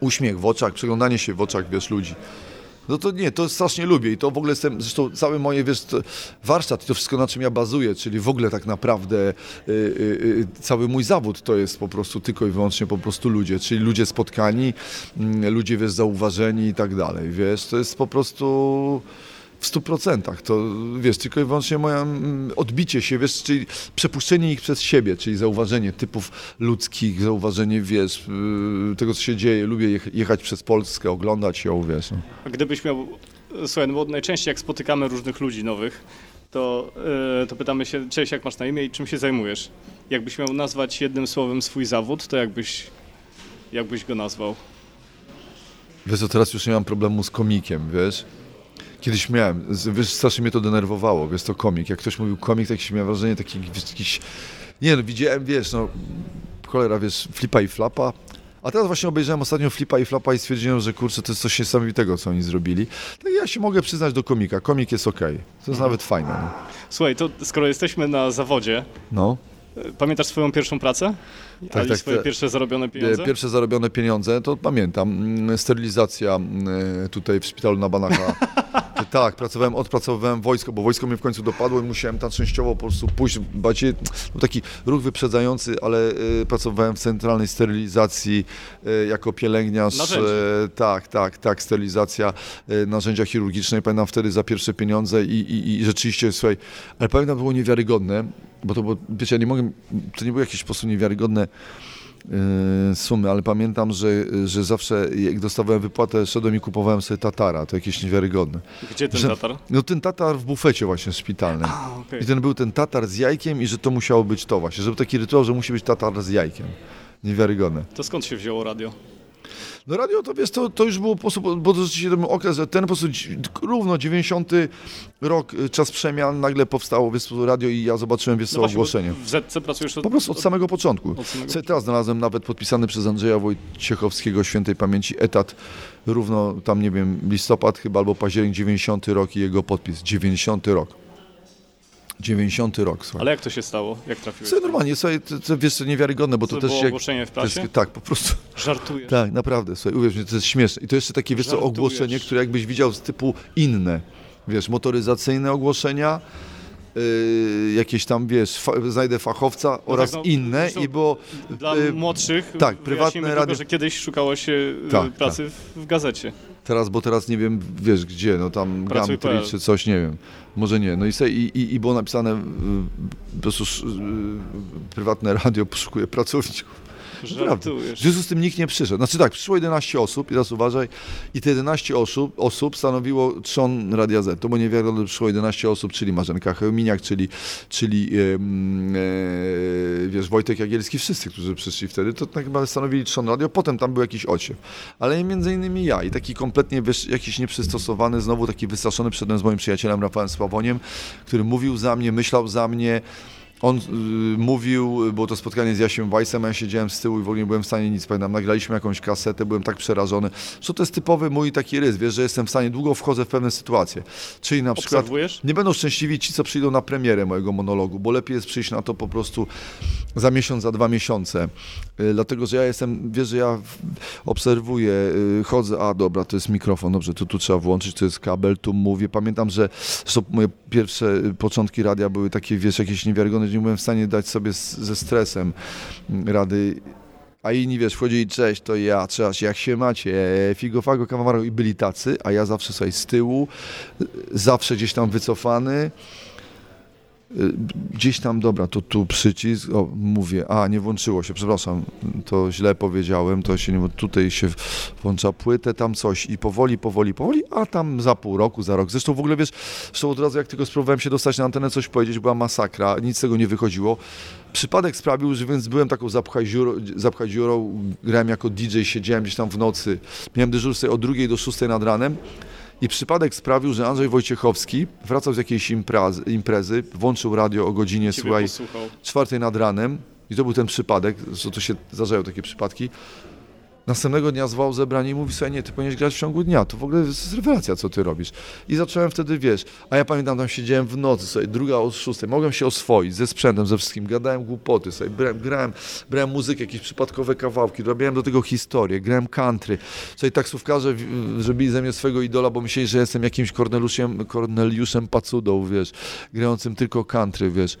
Uśmiech w oczach, przeglądanie się w oczach, wiesz, ludzi. No to nie, to strasznie lubię i to w ogóle jestem, zresztą całe moje, wiesz, warsztat i to wszystko, na czym ja bazuję, czyli w ogóle tak naprawdę y, y, y, cały mój zawód to jest po prostu tylko i wyłącznie po prostu ludzie, czyli ludzie spotkani, mm, ludzie, wiesz, zauważeni i tak dalej, wiesz, to jest po prostu w stu procentach. To wiesz, tylko i wyłącznie moje mm, odbicie się, wiesz, czyli przepuszczenie ich przez siebie, czyli zauważenie typów ludzkich, zauważenie, wiesz, yy, tego, co się dzieje. Lubię jech- jechać przez Polskę, oglądać ją, wiesz. No. A gdybyś miał, słuchaj, no bo najczęściej jak spotykamy różnych ludzi nowych, to, yy, to pytamy się, cześć, jak masz na imię i czym się zajmujesz? Jakbyś miał nazwać jednym słowem swój zawód, to jakbyś, jakbyś go nazwał? Wiesz, co, teraz już nie mam problemu z komikiem, wiesz. Kiedyś miałem, z- wiesz, strasznie mnie to denerwowało, wiesz, to komik. Jak ktoś mówił komik, to jakieś miałem wrażenie taki, jakiś... Nie no, widziałem, wiesz, no, cholera, wiesz, flipa i flapa. A teraz właśnie obejrzałem ostatnio flipa i flapa i stwierdziłem, że kurczę, to jest coś niesamowitego, co oni zrobili. Tak ja się mogę przyznać do komika. Komik jest okej. To jest nawet fajne. No. Słuchaj, to skoro jesteśmy na zawodzie, no. pamiętasz swoją pierwszą pracę? Tak, Ali tak, swoje tak. pierwsze zarobione pieniądze? E, Pierwsze zarobione pieniądze, to pamiętam, mm, sterylizacja mm, tutaj w szpitalu na Banacha. [laughs] tak, pracowałem, odpracowywałem wojsko, bo wojsko mnie w końcu dopadło i musiałem tam częściowo po prostu pójść, bardziej, był taki ruch wyprzedzający, ale e, pracowałem w centralnej sterylizacji e, jako pielęgniarz. E, tak, tak, tak, sterylizacja e, narzędzia chirurgiczne. Pamiętam wtedy za pierwsze pieniądze i, i, i rzeczywiście, słuchaj, ale pamiętam, było niewiarygodne, bo to było, wiecie, ja nie mogę, to nie były jakieś po prostu niewiarygodne sumy, ale pamiętam, że, że zawsze jak dostawałem wypłatę, szedłem i kupowałem sobie tatara, to jakieś niewiarygodne. Gdzie ten Że- tatar? No ten tatar w bufecie właśnie szpitalnym. A, okej. I ten był ten tatar z jajkiem i że to musiało być to właśnie, żeby taki rytuał, że musi być tatar z jajkiem. Niewiarygodne. To skąd się wzięło radio? No radio to wiesz, to, to już było po prostu, bo to rzeczywiście ten okres, że ten po prostu równo 90 rok, y, czas przemian, nagle powstało wiesz, radio i ja zobaczyłem wiesz, No właśnie, ogłoszenie. W Zetce pracujesz od, Po prostu od samego początku. od samego Sobie teraz znalazłem nawet podpisany przez Andrzeja Wojciechowskiego świętej pamięci etat, równo tam nie wiem, listopad chyba albo październik 90 rok i jego podpis. 90 rok. 90 rok, słuchaj. Ale jak to się stało? Jak trafiłeś? Słuchaj, normalnie, słuchaj, to, to wiesz, to niewiarygodne, bo to, To też było jak, ogłoszenie w to jest, prasie? Tak, po prostu. Żartuję. Tak, naprawdę, słuchaj, uwierz mi, to jest śmieszne. I to jeszcze takie, wiesz co, Żartujesz. ogłoszenie, które jakbyś widział z typu inne, wiesz, motoryzacyjne ogłoszenia, y, jakieś tam, wiesz, fa znajdę fachowca No oraz tak, no, inne i było... Dla y, młodszych tak, prywatne radio- że kiedyś szukało się y, Tak, pracy w, w gazecie. Teraz, bo teraz nie wiem, wiesz gdzie, no tam. Gumtree czy coś, nie wiem. Może nie. No i, se, i, i, i było napisane, y, po prostu prywatne radio poszukuje pracowników. Żartujesz. W związku z tym nikt nie przyszedł. Znaczy tak, przyszło 11 osób, i teraz uważaj, i te 11 osób, osób stanowiło trzon Radia Z. To było niewiarygodne, przyszło 11 osób, czyli Marzenka Chełminiak, czyli, czyli em, e, wiesz, Wojtek Jagielski, wszyscy, którzy przyszli wtedy, to tak naprawdę stanowili trzon radio, potem tam był jakiś ociew. Ale między innymi ja i taki kompletnie, wiesz, jakiś nieprzystosowany, znowu taki wystraszony przedtem z moim przyjacielem Rafałem Sławoniem, który mówił za mnie, myślał za mnie, on y, mówił, było to spotkanie z Jasiem Weissem, a ja siedziałem z tyłu i w ogóle nie byłem w stanie nic, pamiętam, nagraliśmy jakąś kasetę, byłem tak przerażony, że to jest typowy mój taki rys, wiesz, że jestem w stanie, długo wchodzę w pewne sytuacje, czyli na przykład Obserwujesz? nie będą szczęśliwi ci, co przyjdą na premierę mojego monologu, bo lepiej jest przyjść na to po prostu za miesiąc, za dwa miesiące. Y, Dlatego, że ja jestem, wiesz, że ja obserwuję, y, chodzę, a dobra, to jest mikrofon, dobrze, to tu trzeba włączyć, to jest kabel, tu mówię. Pamiętam, że moje pierwsze y, początki radia były takie, wiesz, jakieś niewiarygodne, nie byłem w stanie dać sobie z, ze stresem rady. A inni, wiesz, wchodzili, cześć, to ja, cześć, jak się macie, figo, fago, kawamaro i byli tacy, a ja zawsze sobie z tyłu, zawsze gdzieś tam wycofany, Gdzieś tam, dobra, to tu przycisk, o, mówię, a nie włączyło się, przepraszam, to źle powiedziałem, to się nie, tutaj się włącza płytę, tam coś i powoli, powoli, powoli, a tam za pół roku, za rok. Zresztą w ogóle wiesz, zresztą od razu jak tylko spróbowałem się dostać na antenę, coś powiedzieć, była masakra, nic z tego nie wychodziło. Przypadek sprawił, że więc byłem taką zapchaj-dziurą, zapchaj-dziurą, grałem jako DJ, siedziałem gdzieś tam w nocy, miałem dyżur sobie od drugiej do szóstej nad ranem, i przypadek sprawił, że Andrzej Wojciechowski wracał z jakiejś imprezy, imprezy włączył radio o godzinie, Ciebie słuchaj, posłuchał. czwartej nad ranem i to był ten przypadek, że to się zdarzają takie przypadki. Następnego dnia zwołał zebranie i mówi sobie, nie, ty powinieneś grać w ciągu dnia, to w ogóle jest rewelacja, co ty robisz. I zacząłem wtedy, wiesz, a ja pamiętam, tam siedziałem w nocy sobie, druga od szóstej, mogłem się oswoić ze sprzętem, ze wszystkim, gadałem głupoty sobie, brałem, grałem, brałem muzykę, jakieś przypadkowe kawałki, robiłem do tego historię, grałem country. Sobie taksówkarze zrobili ze mnie swego idola, bo myśleli, że jestem jakimś Korneliuszem, Korneliuszem Pacudą, wiesz, grającym tylko country, wiesz.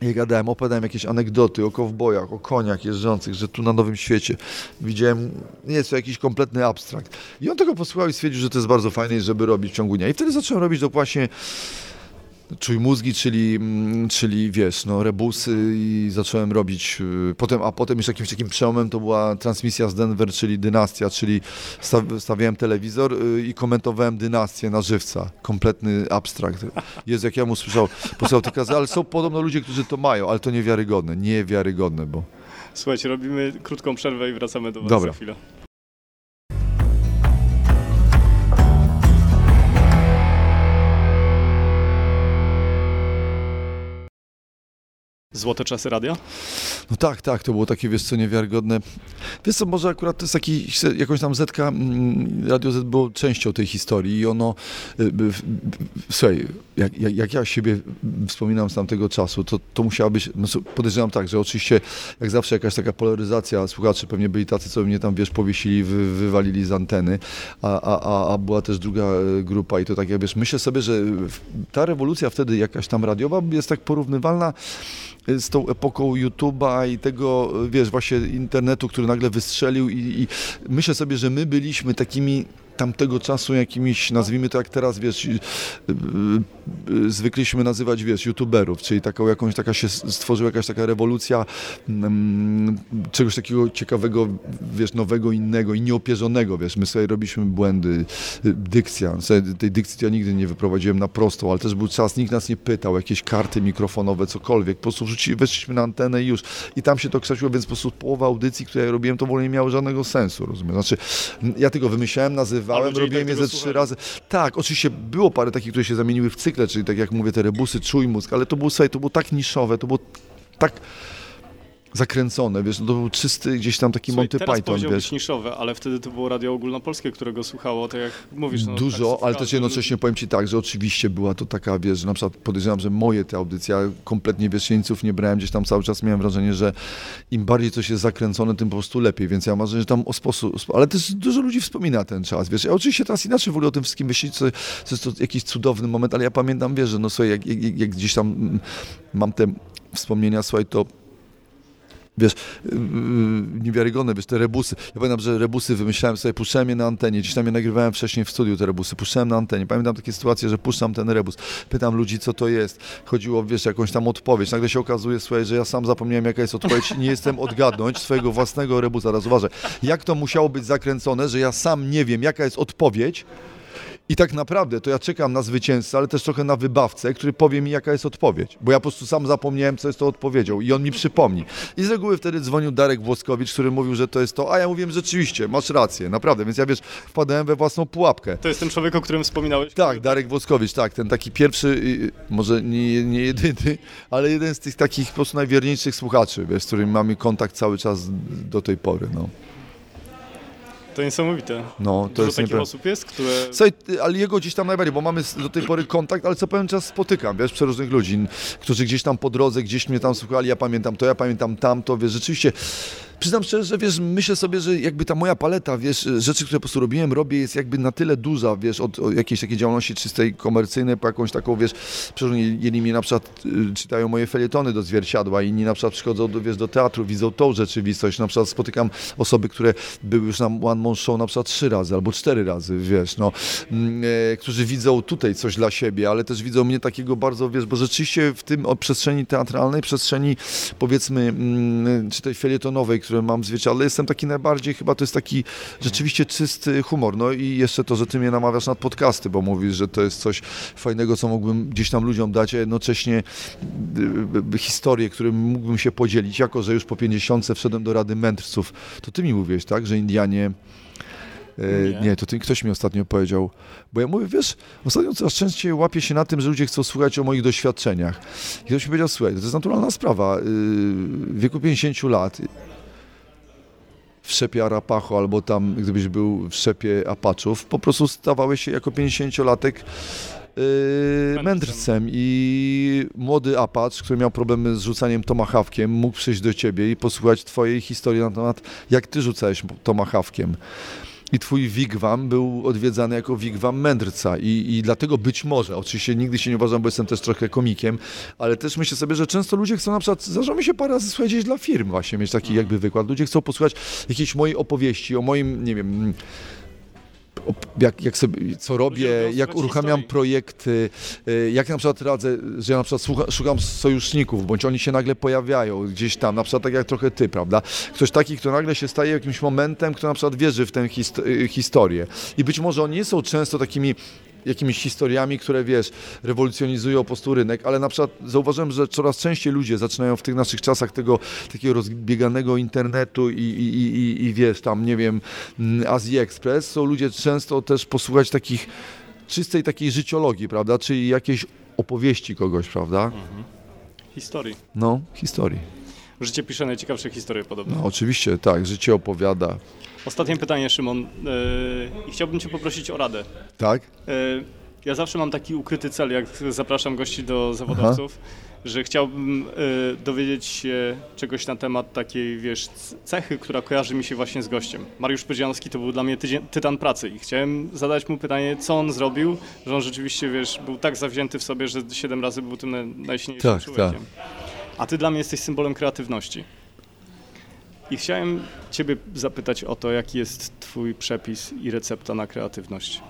I gadałem, opowiadałem jakieś anegdoty o kowbojach, o koniach jeżdżących, że tu na Nowym Świecie widziałem, nie jest to jakiś kompletny abstrakt. I on tego posłuchał i stwierdził, że to jest bardzo fajne, żeby robić w ciągu dnia. I wtedy zacząłem robić to właśnie czuj mózgi, czyli, mm, czyli wiesz, no rebusy i zacząłem robić, y, potem, a potem już jakimś takim przełomem to była transmisja z Denver, czyli Dynastia, czyli sta- stawiałem telewizor y, i komentowałem Dynastię na żywca. Kompletny abstrakt. Jezu, jak ja mu słyszał, te kazy, ale są podobno ludzie, którzy to mają, ale to niewiarygodne, niewiarygodne, bo... Słuchajcie, robimy krótką przerwę i wracamy do Was Dobra. za chwilę. Złote czasy radia? No tak, tak, to było takie, wiesz co, niewiarygodne. Wiesz co, może akurat to jest taki, jakąś tam Zetka, mm, Radio Z było częścią tej historii i ono, y, słuchaj, jak, jak, jak ja siebie wspominam z tamtego czasu, to, to musiała być, no, podejrzewam tak, że oczywiście jak zawsze jakaś taka polaryzacja, słuchacze pewnie byli tacy, co mnie tam, wiesz, powiesili, wy, wywalili z anteny, a, a, a, była też druga e, grupa i to tak, jak wiesz, myślę sobie, że ta rewolucja wtedy jakaś tam radiowa jest tak porównywalna z tą epoką YouTube'a i tego, wiesz, właśnie internetu, który nagle wystrzelił i, i myślę sobie, że my byliśmy takimi tamtego czasu jakimiś, nazwijmy to jak teraz, wiesz, y, y, y, zwykliśmy nazywać, wiesz, youtuberów, czyli taką jakąś, taka się stworzyła jakaś taka rewolucja mm, czegoś takiego ciekawego, wiesz, nowego, innego i nieopierzonego, wiesz, my sobie robiliśmy błędy, dykcja, tej dykcji ja nigdy nie wyprowadziłem na prostą, ale też był czas, nikt nas nie pytał, jakieś karty mikrofonowe, cokolwiek, po prostu wrzuci, weszliśmy na antenę i już. I tam się to kształciło, więc po prostu połowa audycji, które ja robiłem, to w ogóle nie miało żadnego sensu, rozumiem, znaczy ja tylko wymyślałem, nazywałem, robiłem je ze trzy razy, tak, oczywiście było parę takich, które się zamieniły w cykle, czyli tak jak mówię, te rebusy, czuj mózg, ale to było, słuchaj, to było tak niszowe, to było tak zakręcone, wiesz, no to był czysty gdzieś tam taki Słuchaj, Monty teraz Python, wiesz. niszowe, ale wtedy to było radio ogólnopolskie, którego słuchało, tak jak mówisz. No, Dużo, taksówkarze, ale też jednocześnie powiem Ci tak, że oczywiście była to taka, wiesz, że na przykład podejrzewam, że moje te audycje, ja kompletnie wiesz, jeńców nie brałem, gdzieś tam cały czas miałem wrażenie, że im bardziej coś jest zakręcone, tym po prostu lepiej, więc ja mam wrażenie, że tam o sposób, ale też dużo ludzi wspomina ten czas, wiesz, ja oczywiście teraz inaczej w ogóle o tym wszystkim myśleć, co, co jest to jakiś cudowny moment, ale ja pamiętam, wiesz, że no słuchaj, jak, jak, jak gdzieś tam mm, mam te wspomnienia, słuchaj, to wiesz, yy, niewiarygodne, wiesz, te rebusy. Ja pamiętam, że rebusy wymyślałem sobie, puszczałem je na antenie, gdzieś tam je nagrywałem wcześniej w studiu, te rebusy, puszczałem na antenie. Pamiętam takie sytuacje, że puszczam ten rebus, pytam ludzi, co to jest. Chodziło, wiesz, jakąś tam odpowiedź. Nagle się okazuje, słuchaj, że ja sam zapomniałem, jaka jest odpowiedź nie jestem odgadnąć swojego własnego rebusa. Teraz uważaj, jak to musiało być zakręcone, że ja sam nie wiem, jaka jest odpowiedź, i tak naprawdę to ja czekam na zwycięzcę, ale też trochę na wybawcę, który powie mi, jaka jest odpowiedź. Bo ja po prostu sam zapomniałem, co jest tą odpowiedzią i on mi przypomni. I z reguły wtedy dzwonił Darek Włoskowicz, który mówił, że to jest to, a ja mówiłem, rzeczywiście, masz rację, naprawdę. Więc ja wiesz, wpadałem we własną pułapkę. To jest ten człowiek, o którym wspominałeś? Tak, Darek Włoskowicz, tak, ten taki pierwszy, może nie, nie jedyny, ale jeden z tych takich po prostu najwierniejszych słuchaczy, wiesz, z którymi mamy kontakt cały czas do tej pory, no. To niesamowite. No, to Dużo jest takich niepra- osób jest, które... Słuchaj, ale jego gdzieś tam najbardziej, bo mamy do tej pory kontakt, ale co pewien czas spotykam, wiesz, przeróżnych ludzi, którzy gdzieś tam po drodze, gdzieś mnie tam słuchali, ja pamiętam to, ja pamiętam tamto, wiesz, rzeczywiście, przyznam szczerze, że wiesz, myślę sobie, że jakby ta moja paleta, wiesz, rzeczy, które po prostu robiłem, robię, jest jakby na tyle duża, wiesz, od, od jakiejś takiej działalności czystej, komercyjnej, po jakąś taką, wiesz, jedni mnie na przykład y, czytają moje felietony do zwierciadła, inni na przykład przychodzą, do, wiesz, do teatru, widzą tą rzeczywistość, na przykład spotykam osoby, które były już na One Man Show na przykład trzy razy albo cztery razy, wiesz, no, mm, e, którzy widzą tutaj coś dla siebie, ale też widzą mnie takiego bardzo, wiesz, bo rzeczywiście w tym o przestrzeni teatralnej, przestrzeni powiedzmy, mm, czy tej felietonowej, które mam w zwierciadle, jestem taki najbardziej, chyba to jest taki rzeczywiście czysty humor, no i jeszcze to, że ty mnie namawiasz na podcasty, bo mówisz, że to jest coś fajnego, co mógłbym gdzieś tam ludziom dać, a jednocześnie y, y, historie, którym mógłbym się podzielić, jako że już po 50 wszedłem do Rady Mędrców, to ty mi mówiłeś, tak, że Indianie E, Nie. Nie. to ty, ktoś mi ostatnio powiedział, bo ja mówię, wiesz, ostatnio coraz częściej łapię się na tym, że ludzie chcą słuchać o moich doświadczeniach. I ktoś mi powiedział, słuchaj, to jest naturalna sprawa, yy, w wieku 50 lat w szepie Arapacho albo tam, gdybyś był w szepie Apaczów, po prostu stawałeś się jako 50-latek Yy, mędrcem i młody Apacz, który miał problemy z rzucaniem tomahawkiem, mógł przyjść do ciebie i posłuchać twojej historii na temat, jak ty rzucałeś tomahawkiem. I twój wigwam był odwiedzany jako wigwam mędrca I, i dlatego być może, oczywiście nigdy się nie uważam, bo jestem też trochę komikiem, ale też myślę sobie, że często ludzie chcą na przykład, zdarza mi się parę razy słuchać gdzieś dla firm właśnie, mieć taki jakby wykład. Ludzie chcą posłuchać jakiejś mojej opowieści, o moim, nie wiem, jak, jak sobie, co robię, jak uruchamiam projekty, y, jak na przykład radzę, że ja na przykład słucha, szukam sojuszników, bądź oni się nagle pojawiają gdzieś tam, na przykład tak jak trochę ty, prawda? Ktoś taki, kto nagle się staje jakimś momentem, kto na przykład wierzy w tę hist- y, historię. I być może oni nie są często takimi jakimiś historiami, które wiesz, rewolucjonizują po prostu rynek, ale na przykład zauważyłem, że coraz częściej ludzie zaczynają w tych naszych czasach tego takiego rozbieganego internetu i, i, i, i, wiesz, tam nie wiem, mm, Azji Express, są ludzie często też posłuchać takich czystej takiej życiologii, prawda, czyli jakiejś opowieści kogoś, prawda? Historii. No, historii. Życie pisze najciekawsze historie podobno. No, oczywiście, tak, życie opowiada. Ostatnie pytanie, Szymon. Yy, chciałbym Cię poprosić o radę. Tak? Yy, ja zawsze mam taki ukryty cel, jak zapraszam gości do zawodowców, że chciałbym yy, dowiedzieć się czegoś na temat takiej, wiesz, cechy, która kojarzy mi się właśnie z gościem. Mariusz Pydzianski to był dla mnie tydzień, tytan pracy i chciałem zadać mu pytanie, co on zrobił, że on rzeczywiście, wiesz, był tak zawzięty w sobie, że siedem razy był tym na- najsilniejszym Tak, człowiekiem. A ty dla mnie jesteś symbolem kreatywności. I chciałem Ciebie zapytać o to, jaki jest Twój przepis i recepta na kreatywność.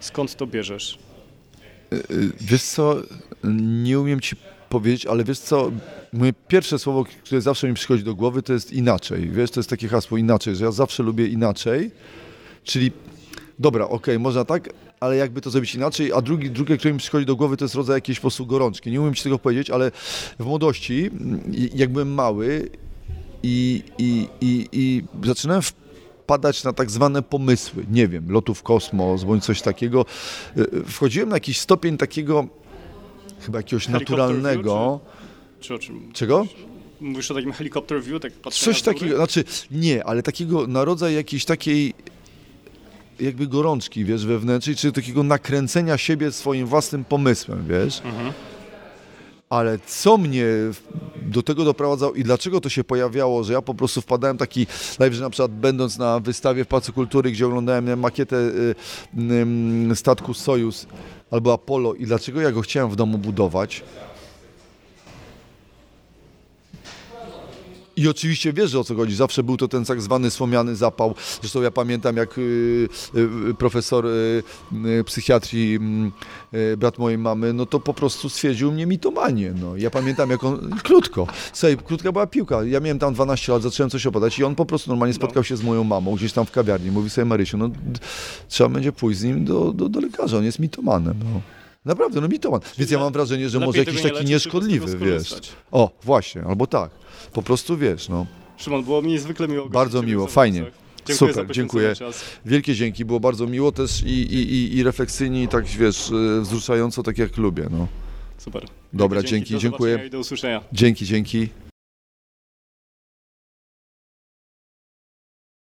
Skąd to bierzesz? Y, Wiesz co, nie umiem ci powiedzieć, ale wiesz co, moje pierwsze słowo, które zawsze mi przychodzi do głowy, to jest inaczej. Wiesz, to jest takie hasło inaczej, że ja zawsze lubię inaczej, czyli dobra, okej, można tak, ale jakby to zrobić inaczej, a drugi, drugie, które mi przychodzi do głowy, to jest rodzaj jakiejś po prostu gorączki. Nie umiem ci tego powiedzieć, ale w młodości, jak byłem mały i, i, i, i zaczynałem wpadać na tak zwane pomysły, nie wiem, lotu w kosmos, bądź coś takiego, y, wchodziłem na jakiś stopień takiego chyba jakiegoś naturalnego. Czy o czym? Czego? Mówisz o takim helikopter view, tak Coś takiego, znaczy nie, ale takiego na rodzaj jakiejś takiej jakby gorączki, wiesz, wewnętrznej, czy takiego nakręcenia siebie swoim własnym pomysłem, wiesz. Mhm. Ale co mnie do tego doprowadzało i dlaczego to się pojawiało, że ja po prostu wpadałem taki live, że na przykład będąc na wystawie w Pałacu Kultury, gdzie oglądałem makietę y, y, statku Sojus albo Apollo i dlaczego ja go chciałem w domu budować, I oczywiście wiesz, że o co chodzi. Zawsze był to ten tak zwany słomiany zapał. Zresztą ja pamiętam, jak y, y, profesor y, psychiatrii, mm, brat mojej mamy, no to po prostu stwierdził mnie mitomanię. No. Ja pamiętam, jak on... [laughs] Krótko. Słuchaj, krótka była piłka. Ja miałem tam 12 lat, zacząłem coś opowiadać i on po prostu normalnie spotkał się z moją mamą gdzieś tam w kawiarni. Mówi sobie, Marysiu, no trzeba będzie pójść z nim do, do, do lekarza. On jest mitomanem. No. Naprawdę, no mitoman. Więc ja mam wrażenie, że może jakiś nie taki nieszkodliwy, wiesz. O, właśnie, albo tak. Po prostu wiesz, no. Szymon, było mi niezwykle miło. Bardzo miło, fajnie. Dziękuję Super, dziękuję. Czas. Wielkie dzięki, było bardzo miło też i, i, i, i refleksyjnie i tak, wiesz, y, wzruszająco, tak jak lubię, no. Super. Dobra, Dzięki, dzięki, dziękuję. do usłyszenia. Dzięki, dzięki.